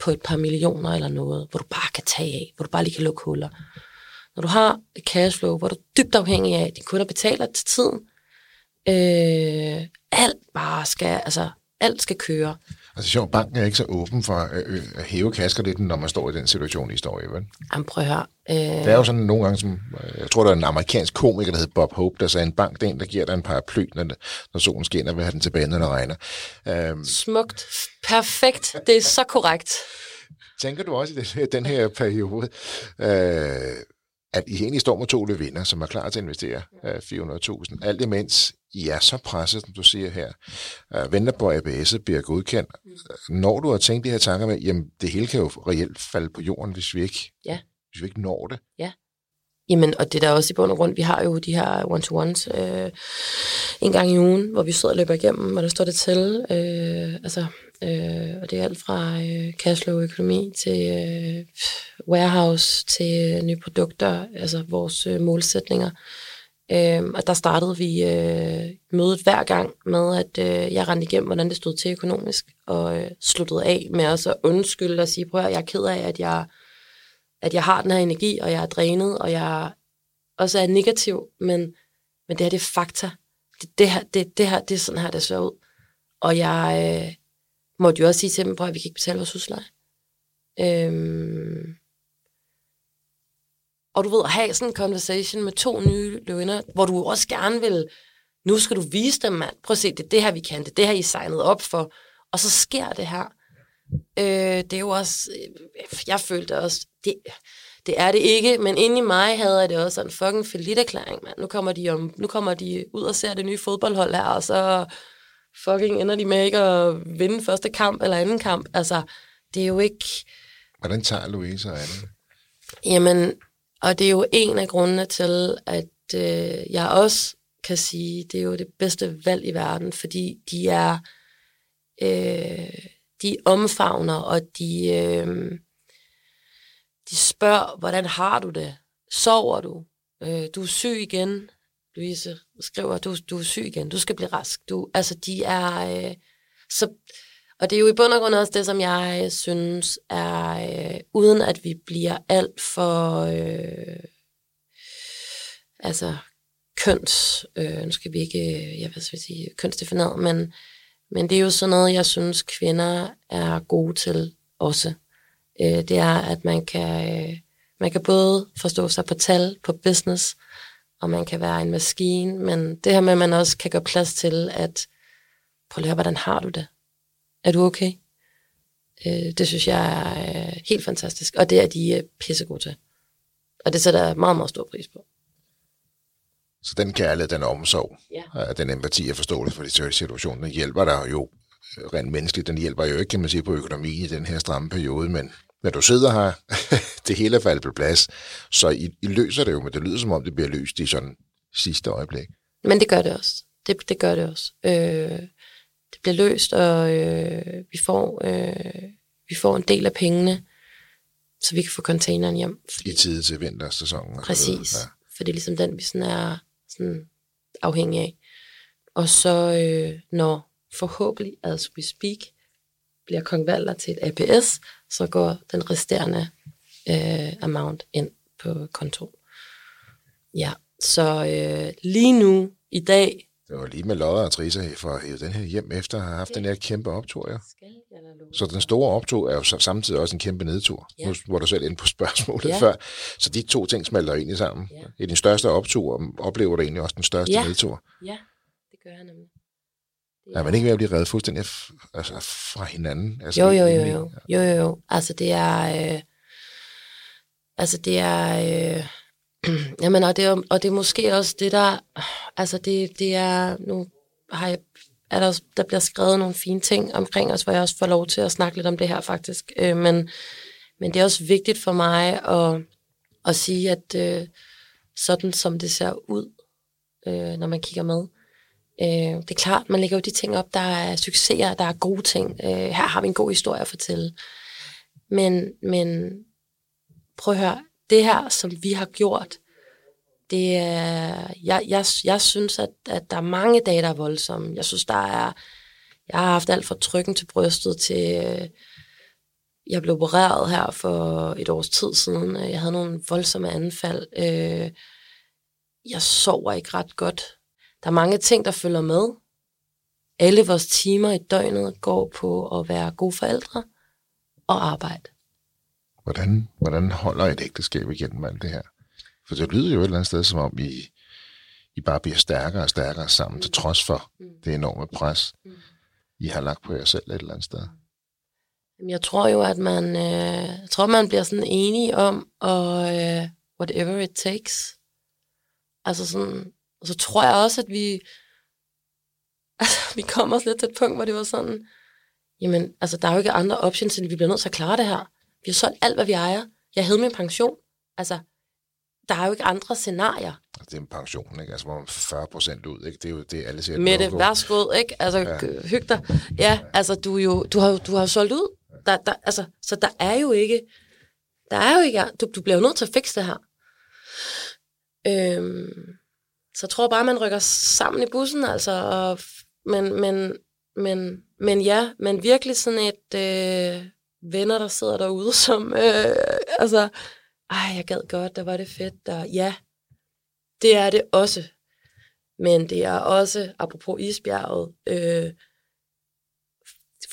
på et par millioner eller noget, hvor du bare kan tage af, hvor du bare lige kan lukke huller. Når du har et cashflow, hvor du er dybt afhængig af, at dine kunder betaler til tiden, øh, alt bare skal, altså, alt skal køre. Altså sjovt, banken er ikke så åben for at, øh, at hæve kaskeditten, når man står i den situation, I står i, vel? Jamen prøv at høre. Øh... Det er jo sådan nogle gange, som, øh, jeg tror, der er en amerikansk komiker, der hedder Bob Hope, der sagde, en bank, det er en, der giver dig en paraply, når, når solen skinner, vil have den tilbage, når det regner. Øh... Smukt. Perfekt. Det er så korrekt. Tænker du også i den, den her periode, øh, at I egentlig står med to løvinder, som er klar til at investere øh, 400.000, alt imens i er så presset, som du siger her, øh, venter på, at ABS'et bliver godkendt. Når du har tænkt de her tanker med, jamen det hele kan jo reelt falde på jorden, hvis vi ikke, ja. hvis vi ikke når det. Ja. Jamen, og det der også i bund og grund, vi har jo de her one-to-ones øh, en gang i ugen, hvor vi sidder og løber igennem, og der står det til. Øh, altså, øh, og det er alt fra øh, cashflow-økonomi til øh, warehouse til øh, nye produkter, altså vores øh, målsætninger. Øh, og der startede vi øh, mødet hver gang med, at øh, jeg rendte igennem, hvordan det stod til økonomisk, og øh, sluttede af med også at undskylde og sige, prøv at jeg er ked af, at jeg, at jeg har den her energi, og jeg er drænet, og jeg også er negativ, men, men det her, det er fakta. Det, det, her, det, det her, det er sådan her, det ser ud. Og jeg øh, måtte jo også sige til dem, at vi kan ikke betale vores husleje. Øhm, og du ved, at have sådan en conversation med to nye lønner, hvor du også gerne vil, nu skal du vise dem, mand. Prøv at se, det er det her, vi kan. Det er det her, I signet op for. Og så sker det her. Øh, det er jo også, øh, jeg følte også, det, det er det ikke, men inde i mig havde jeg det også en fucking feliderklæring, mand. Nu kommer, de om, nu kommer de ud og ser det nye fodboldhold her, og så fucking ender de med ikke at vinde første kamp eller anden kamp. Altså, det er jo ikke... Hvordan tager Louise af det? Jamen, og det er jo en af grundene til, at øh, jeg også kan sige, det er jo det bedste valg i verden, fordi de er, øh, de omfavner, og de, øh, de spørger, hvordan har du det? Sover du? Øh, du er syg igen, Louise skriver, du, du er syg igen, du skal blive rask. Du, altså, de er... Øh, så, og det er jo i bund og grund også det, som jeg øh, synes er, øh, uden at vi bliver alt for, øh, altså, køns, øh, nu skal vi ikke, øh, jeg vil sige, kønsdefineret, men, men det er jo sådan noget, jeg synes, kvinder er gode til også. Øh, det er, at man kan, øh, man kan både forstå sig på tal, på business, og man kan være en maskine, men det her med, at man også kan gøre plads til, at prøv at høre, hvordan har du det? Er du okay? Øh, det synes jeg er øh, helt fantastisk, og det er de øh, pissegode til. Og det sætter jeg meget, meget stor pris på. Så den kærlighed, den omsorg, ja. den empati og forståelse for de situation, den hjælper dig jo rent menneskeligt. Den hjælper jo ikke, kan man sige, på økonomien i den her stramme periode, men når du sidder her, det hele er faldet på plads, så I, I løser det jo, men det lyder som om, det bliver løst i sådan sidste øjeblik. Men det gør det også. Det, det gør det også. Øh, det bliver løst, og øh, vi, får, øh, vi får en del af pengene, så vi kan få containeren hjem. I tid til vintersæsonen. og så Præcis. Ja. For det er ligesom den, vi sådan er sådan afhængige af. Og så øh, når forhåbentlig, as we speak, bliver Kong Valder til et APS, så går den resterende øh, amount ind på konto. Ja, så øh, lige nu, i dag... Det var lige med lodder og trisser for at hæve den her hjem, efter at have haft den her kæmpe optur, ja. Så den store optur er jo samtidig også en kæmpe nedtur. Ja. Nu var du selv inde på spørgsmålet Ja. før. Så de to ting smelter egentlig sammen. Ja. I din største optur og oplever du egentlig også den største Ja. nedtur. Ja, det gør jeg nemlig. Det Er man ikke ved at blive reddet fuldstændig altså fra hinanden? Altså, Jo, jo, jo, jo. Jo, jo, jo. Altså, det er... Øh, altså, det er... Øh, jamen, og det er, og det er måske også det, der... Altså, det, det er... Nu har jeg, er der, der bliver skrevet nogle fine ting omkring os, hvor jeg også får lov til at snakke lidt om det her, faktisk. Øh, men, men det er også vigtigt for mig at, at sige, at øh, sådan som det ser ud, øh, når man kigger med, Øh, det er klart, man lægger jo de ting op, der er succeser, der er gode ting. Øh, her har vi en god historie at fortælle. Men, men prøv at høre, det her, som vi har gjort, det er, jeg, jeg, jeg synes, at, at der er mange dage, der er voldsomme. Jeg synes, der er, jeg har haft alt fra trykken til brystet til, øh, jeg blev opereret her for et års tid siden. Jeg havde nogle voldsomme anfald. Øh, jeg sover ikke ret godt. Der er mange ting, der følger med. Alle vores timer i døgnet går på at være gode forældre og arbejde. Hvordan, hvordan holder et ægteskab igennem alt det her? For det lyder jo et eller andet sted, som om I, I bare bliver stærkere og stærkere sammen, til trods for det enorme pres, I har lagt på jer selv et eller andet sted. Jeg tror jo, at man, øh, jeg tror, man bliver sådan enige om, og øh, whatever it takes. Altså sådan, og så tror jeg også, at vi, altså, vi kommer også lidt til et punkt, hvor det var sådan, jamen, altså, der er jo ikke andre options, end vi bliver nødt til at klare det her. Vi har solgt alt, hvad vi ejer. Jeg havde min pension. Altså, der er jo ikke andre scenarier. Det er en pension, ikke? Altså, hvor man 40 procent ud, ikke? Det er jo det, alle siger. Mette, no-go. værsgo, ikke? Altså, ja. hyg dig. Ja, altså, du, jo, du, har, du har solgt ud. Der, der, altså, så der er jo ikke, der er jo ikke, du, du bliver jo nødt til at fikse det her. Øhm, så jeg tror bare, man rykker sammen i bussen, altså, og, men, men, men, men ja, men virkelig sådan et øh, venner, der sidder derude, som, øh, altså, ej, jeg gad godt, der var det fedt, og ja, det er det også. Men det er også, apropos isbjerget, øh,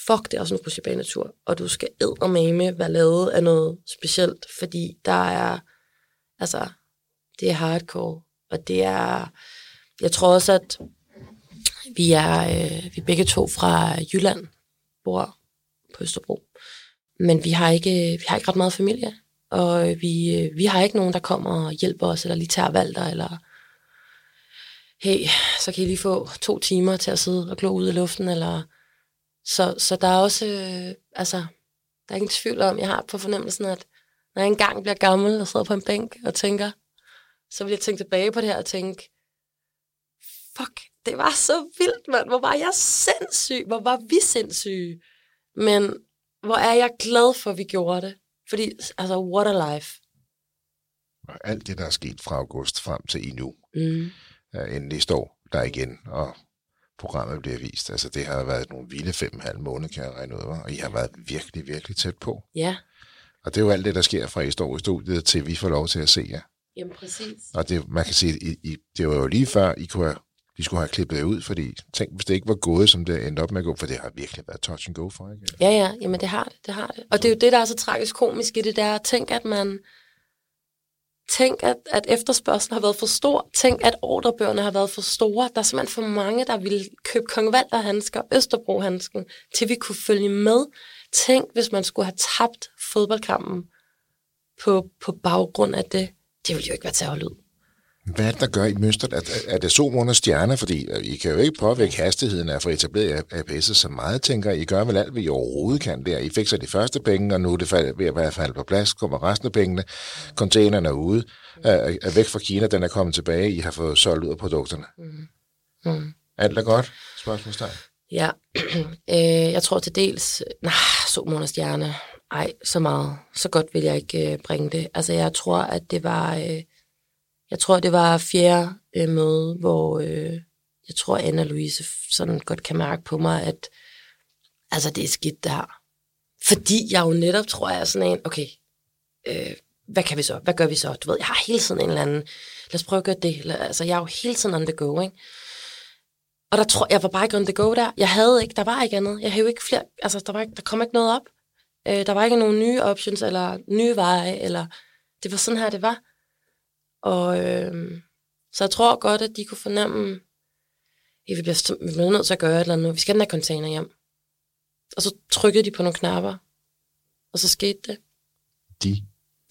fuck, det er også en rutsjebanetur, og du skal eddermame være lavet af noget specielt, fordi der er, altså, det er hardcore, og det er, jeg tror også, at vi er, øh, vi er begge to fra Jylland, bor på Østerbro, men vi har ikke, vi har ikke ret meget familie, og vi, øh, vi har ikke nogen, der kommer og hjælper os, eller lige tager valgter, eller hey, så kan I lige få to timer til at sidde og glo ud i luften, eller så, så der er også, øh, altså, der er ingen tvivl om, jeg har på fornemmelsen, at når jeg engang bliver gammel og sidder på en bænk og tænker, så vil jeg tænke tilbage på det her og tænke, fuck, det var så vildt, mand. Hvor var jeg sindssyg. Hvor var vi sindssyge. Men hvor er jeg glad for, at vi gjorde det. Fordi, altså, what a life. Og alt det, der er sket fra august frem til i nu, Mm. endelig står der igen, og programmet bliver vist. Altså, det har været nogle vilde fem og en halv måned, kan jeg regne ud, og I har været virkelig, virkelig tæt på. Ja, Og det er jo alt det, der sker fra I står i studiet, til vi får lov til at se jer. Jamen præcis. Og det, man kan sige, I, I, det var jo lige før, I kunne have, de skulle have klippet ud, fordi tænk, hvis det ikke var gået, som det endte op med at gå, for det har virkelig været touch and go for, ikke? Ja, ja, jamen det har det, det har det. Og det er jo det, der er så tragisk komisk i det der. Tænk, at man... Tænk, at, at efterspørgselen har været for stor. Tænk, at ordrebøgerne har været for store. Der er simpelthen for mange, der ville købe Kong Valder handsker, Østerbro handsken, til vi kunne følge med. Tænk, hvis man skulle have tabt fodboldkampen på, på baggrund af det. Det ville jo ikke være ud. Hvad er det, der gør i mønstret? Er, er det sol under stjerner? Fordi øh, I kan jo ikke påvirke hastigheden af at få etableret APS'et så meget, tænker I. gør vel alt, hvad I overhovedet kan der. I fik så de første penge, og nu er det ved at være faldet på plads. Kommer resten af pengene. Containeren er ude. Er, er væk fra Kina, den er kommet tilbage. I har fået solgt ud af produkterne. Mm. Mm. Alt er godt? Spørgsmålstegn. Ja, øh, jeg tror til dels, nej, sol under stjerne, ej, så meget, så godt vil jeg ikke øh, bringe det. Altså, jeg tror, at det var, øh, jeg tror, det var fjerde øh, møde, hvor øh, jeg tror, Anna-Louise sådan godt kan mærke på mig, at altså, det er skidt der. Fordi jeg jo netop tror, jeg er sådan en, okay, øh, hvad kan vi så? Hvad gør vi så? Du ved, jeg har hele tiden en eller anden, lad os prøve at gøre det. Altså, jeg er jo hele tiden on the go, ikke? Og der tror jeg var bare ikke on the go der. Jeg havde ikke, der var ikke andet. Jeg havde jo ikke flere, altså der, var ikke, der kom ikke noget op. Øh, der var ikke nogen nye options, eller nye veje, eller det var sådan her, det var. Og øh, så jeg tror godt, at de kunne fornemme, at vi bliver, vi bliver nødt til at gøre et eller andet. Vi skal den her container hjem. Og så trykkede de på nogle knapper, og så skete det. De?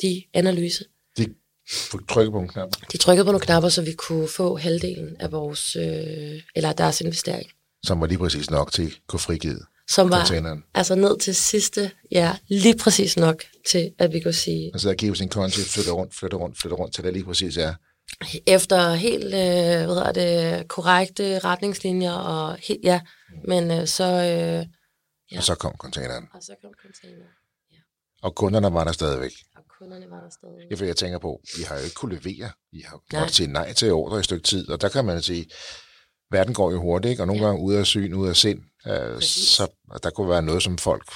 De, analyse. De trykkede på nogle knapper? De trykkede på nogle knapper, så vi kunne få halvdelen af vores, øh, eller deres investering. Som var lige præcis nok til at kunne frigive som var altså ned til sidste, ja, lige præcis nok til, at vi kunne sige... Altså at give sin konti, flytte rundt, flytte rundt, flytte rundt, til det lige præcis er... Efter helt, øh, hvad hedder det, korrekte retningslinjer, og helt, ja, men øh, så... Øh, ja. Og så kom containeren. Og så kom containeren, ja. Og kunderne var der stadigvæk. Og kunderne var der stadigvæk. Ja, for jeg tænker på, I har jo ikke kunne levere. I har godt sige nej til ordre i et stykke tid, og der kan man sige, verden går jo hurtigt, ikke? og nogle ja. gange ud af syn, ud af sind. Øh, så der kunne være noget, som folk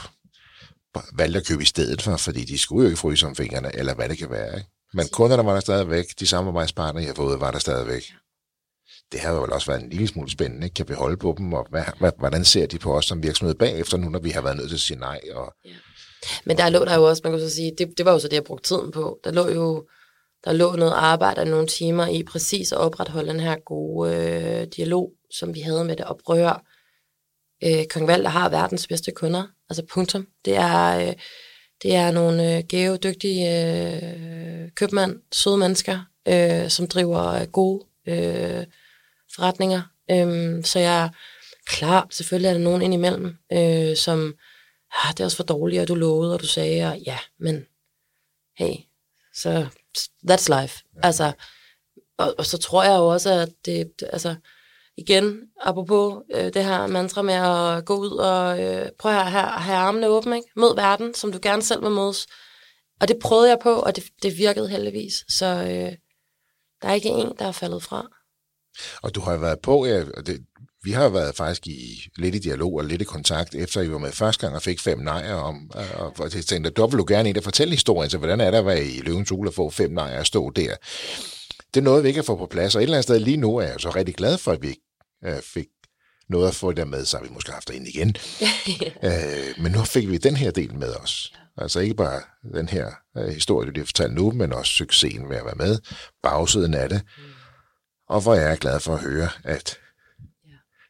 valgte at købe i stedet for, fordi de skulle jo ikke fryse om fingrene, eller hvad det kan være. Ikke? Men kunderne var der stadigvæk, de samarbejdspartnere, jeg har fået, var der stadigvæk. Det har jo vel også været en lille smule spændende, kan vi holde på dem, og hvad, hvordan ser de på os som virksomhed bagefter, nu når vi har været nødt til at sige nej? Og... Ja. Men der lå der jo også, man kunne så sige, det, det var jo så det, jeg brugte tiden på. Der lå jo der lå noget arbejde og nogle timer i præcis at opretholde den her gode øh, dialog, som vi havde med det, og prøve øh, Kong Valder har verdens bedste kunder, altså punktum. Det er, øh, det er nogle øh, gave, dygtige øh, købmænd, søde mennesker, øh, som driver øh, gode øh, forretninger. Øh, så jeg er klar, selvfølgelig er der nogen indimellem, øh, som, ah, det er også for dårligt, og du lovede, og du sagde, og ja, men hey, så that's life. Altså, og, og så tror jeg jo også, at det, altså, igen, apropos øh, det her mantra med at gå ud og øh, prøve at have, have armene åbne, ikke? mød verden, som du gerne selv vil mødes. Og det prøvede jeg på, og det, det virkede heldigvis. Så øh, der er ikke en, der er faldet fra. Og du har været på, ja, det, vi har været faktisk i lidt i dialog og lidt i kontakt, efter I var med første gang og fik fem nejer om, øh, og, og jeg tænkte, du vil du gerne ind og fortælle historien, så hvordan er det at være i Løvens Ule og få fem nejer og stå der? Det er noget, vi ikke har fået på plads, og et eller andet sted lige nu er jeg så rigtig glad for, at vi øh, fik noget at få der med, så har vi måske haft det ind igen. øh, men nu fik vi den her del med os. Altså ikke bare den her øh, historie, du lige har fortalt nu, men også succesen ved at være med, bagsiden af det. Mm. Og hvor jeg er glad for at høre, at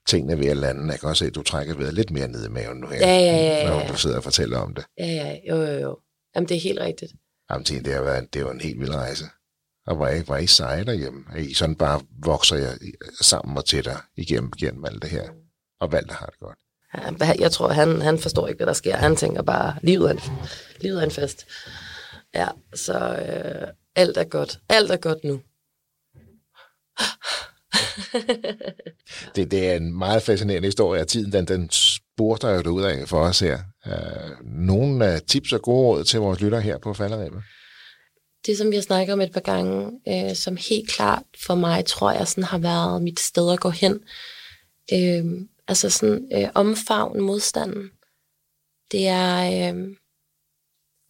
tingene ved at lande. Jeg kan også se, at du trækker ved lidt mere ned i maven nu her, ja, ja, ja, ja. når du sidder og fortæller om det. Ja, ja, jo, jo, jo. Jamen, det er helt rigtigt. Jamen, det har været, det var en helt vild rejse. Og var I, var I seje derhjemme? Er I sådan bare vokser jeg sammen og tættere igennem, igennem alt det her? Og Valter har det godt. Ja, jeg tror, han, han forstår ikke, hvad der sker. Han tænker bare, livet er en, livet er en fest. Ja, så øh, alt er godt. Alt er godt nu. det, det er en meget fascinerende historie, og tiden den, den spurgte jo ud af for os her. Uh, nogle uh, tips og gode råd til vores lytter her på falderæbet? Det, som vi har snakket om et par gange, øh, som helt klart for mig, tror jeg, sådan har været mit sted at gå hen. Øh, altså sådan øh, omfavn modstanden. Det er øh,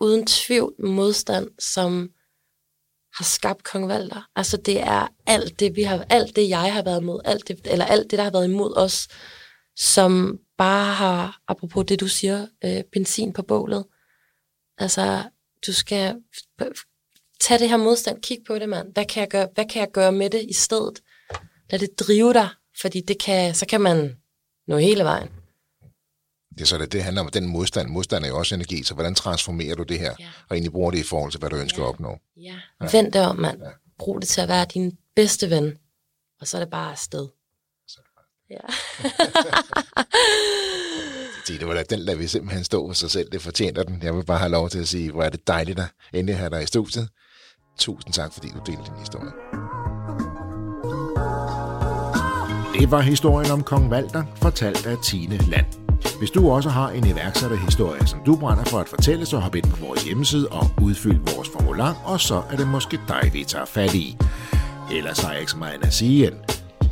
uden tvivl modstand, som har skabt kong Valder. Altså det er alt det, vi har, alt det, jeg har været imod, alt det, eller alt det, der har været imod os, som bare har, apropos det, du siger, øh, benzin på bålet. Altså, du skal tage det her modstand, kig på det, mand. Hvad kan jeg gøre, hvad kan jeg gøre med det i stedet? Lad det drive dig, fordi det kan, så kan man nå hele vejen det, så det, det handler om den modstand. Modstand er jo også energi, så hvordan transformerer du det her, ja. og egentlig bruger det i forhold til, hvad du ønsker ja. at opnå? Ja. ja. Vend det om, mand. Ja. Brug det til at være din bedste ven. Og så er det bare afsted. Ja. det var da, den lader vi simpelthen stå for sig selv. Det fortjener den. Jeg vil bare have lov til at sige, hvor er det dejligt at endelig have dig i studiet. Tusind tak, fordi du delte din historie. Det var historien om Kong Valter, fortalt af Tine Land. Hvis du også har en iværksætterhistorie, som du brænder for at fortælle, så hop ind på vores hjemmeside og udfyld vores formular, og så er det måske dig, vi tager fat i. Ellers har jeg ikke så meget at sige end,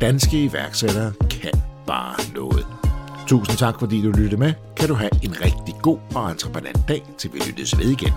danske iværksættere kan bare noget. Tusind tak, fordi du lyttede med. Kan du have en rigtig god og entreprenant dag, til vi lyttes ved igen.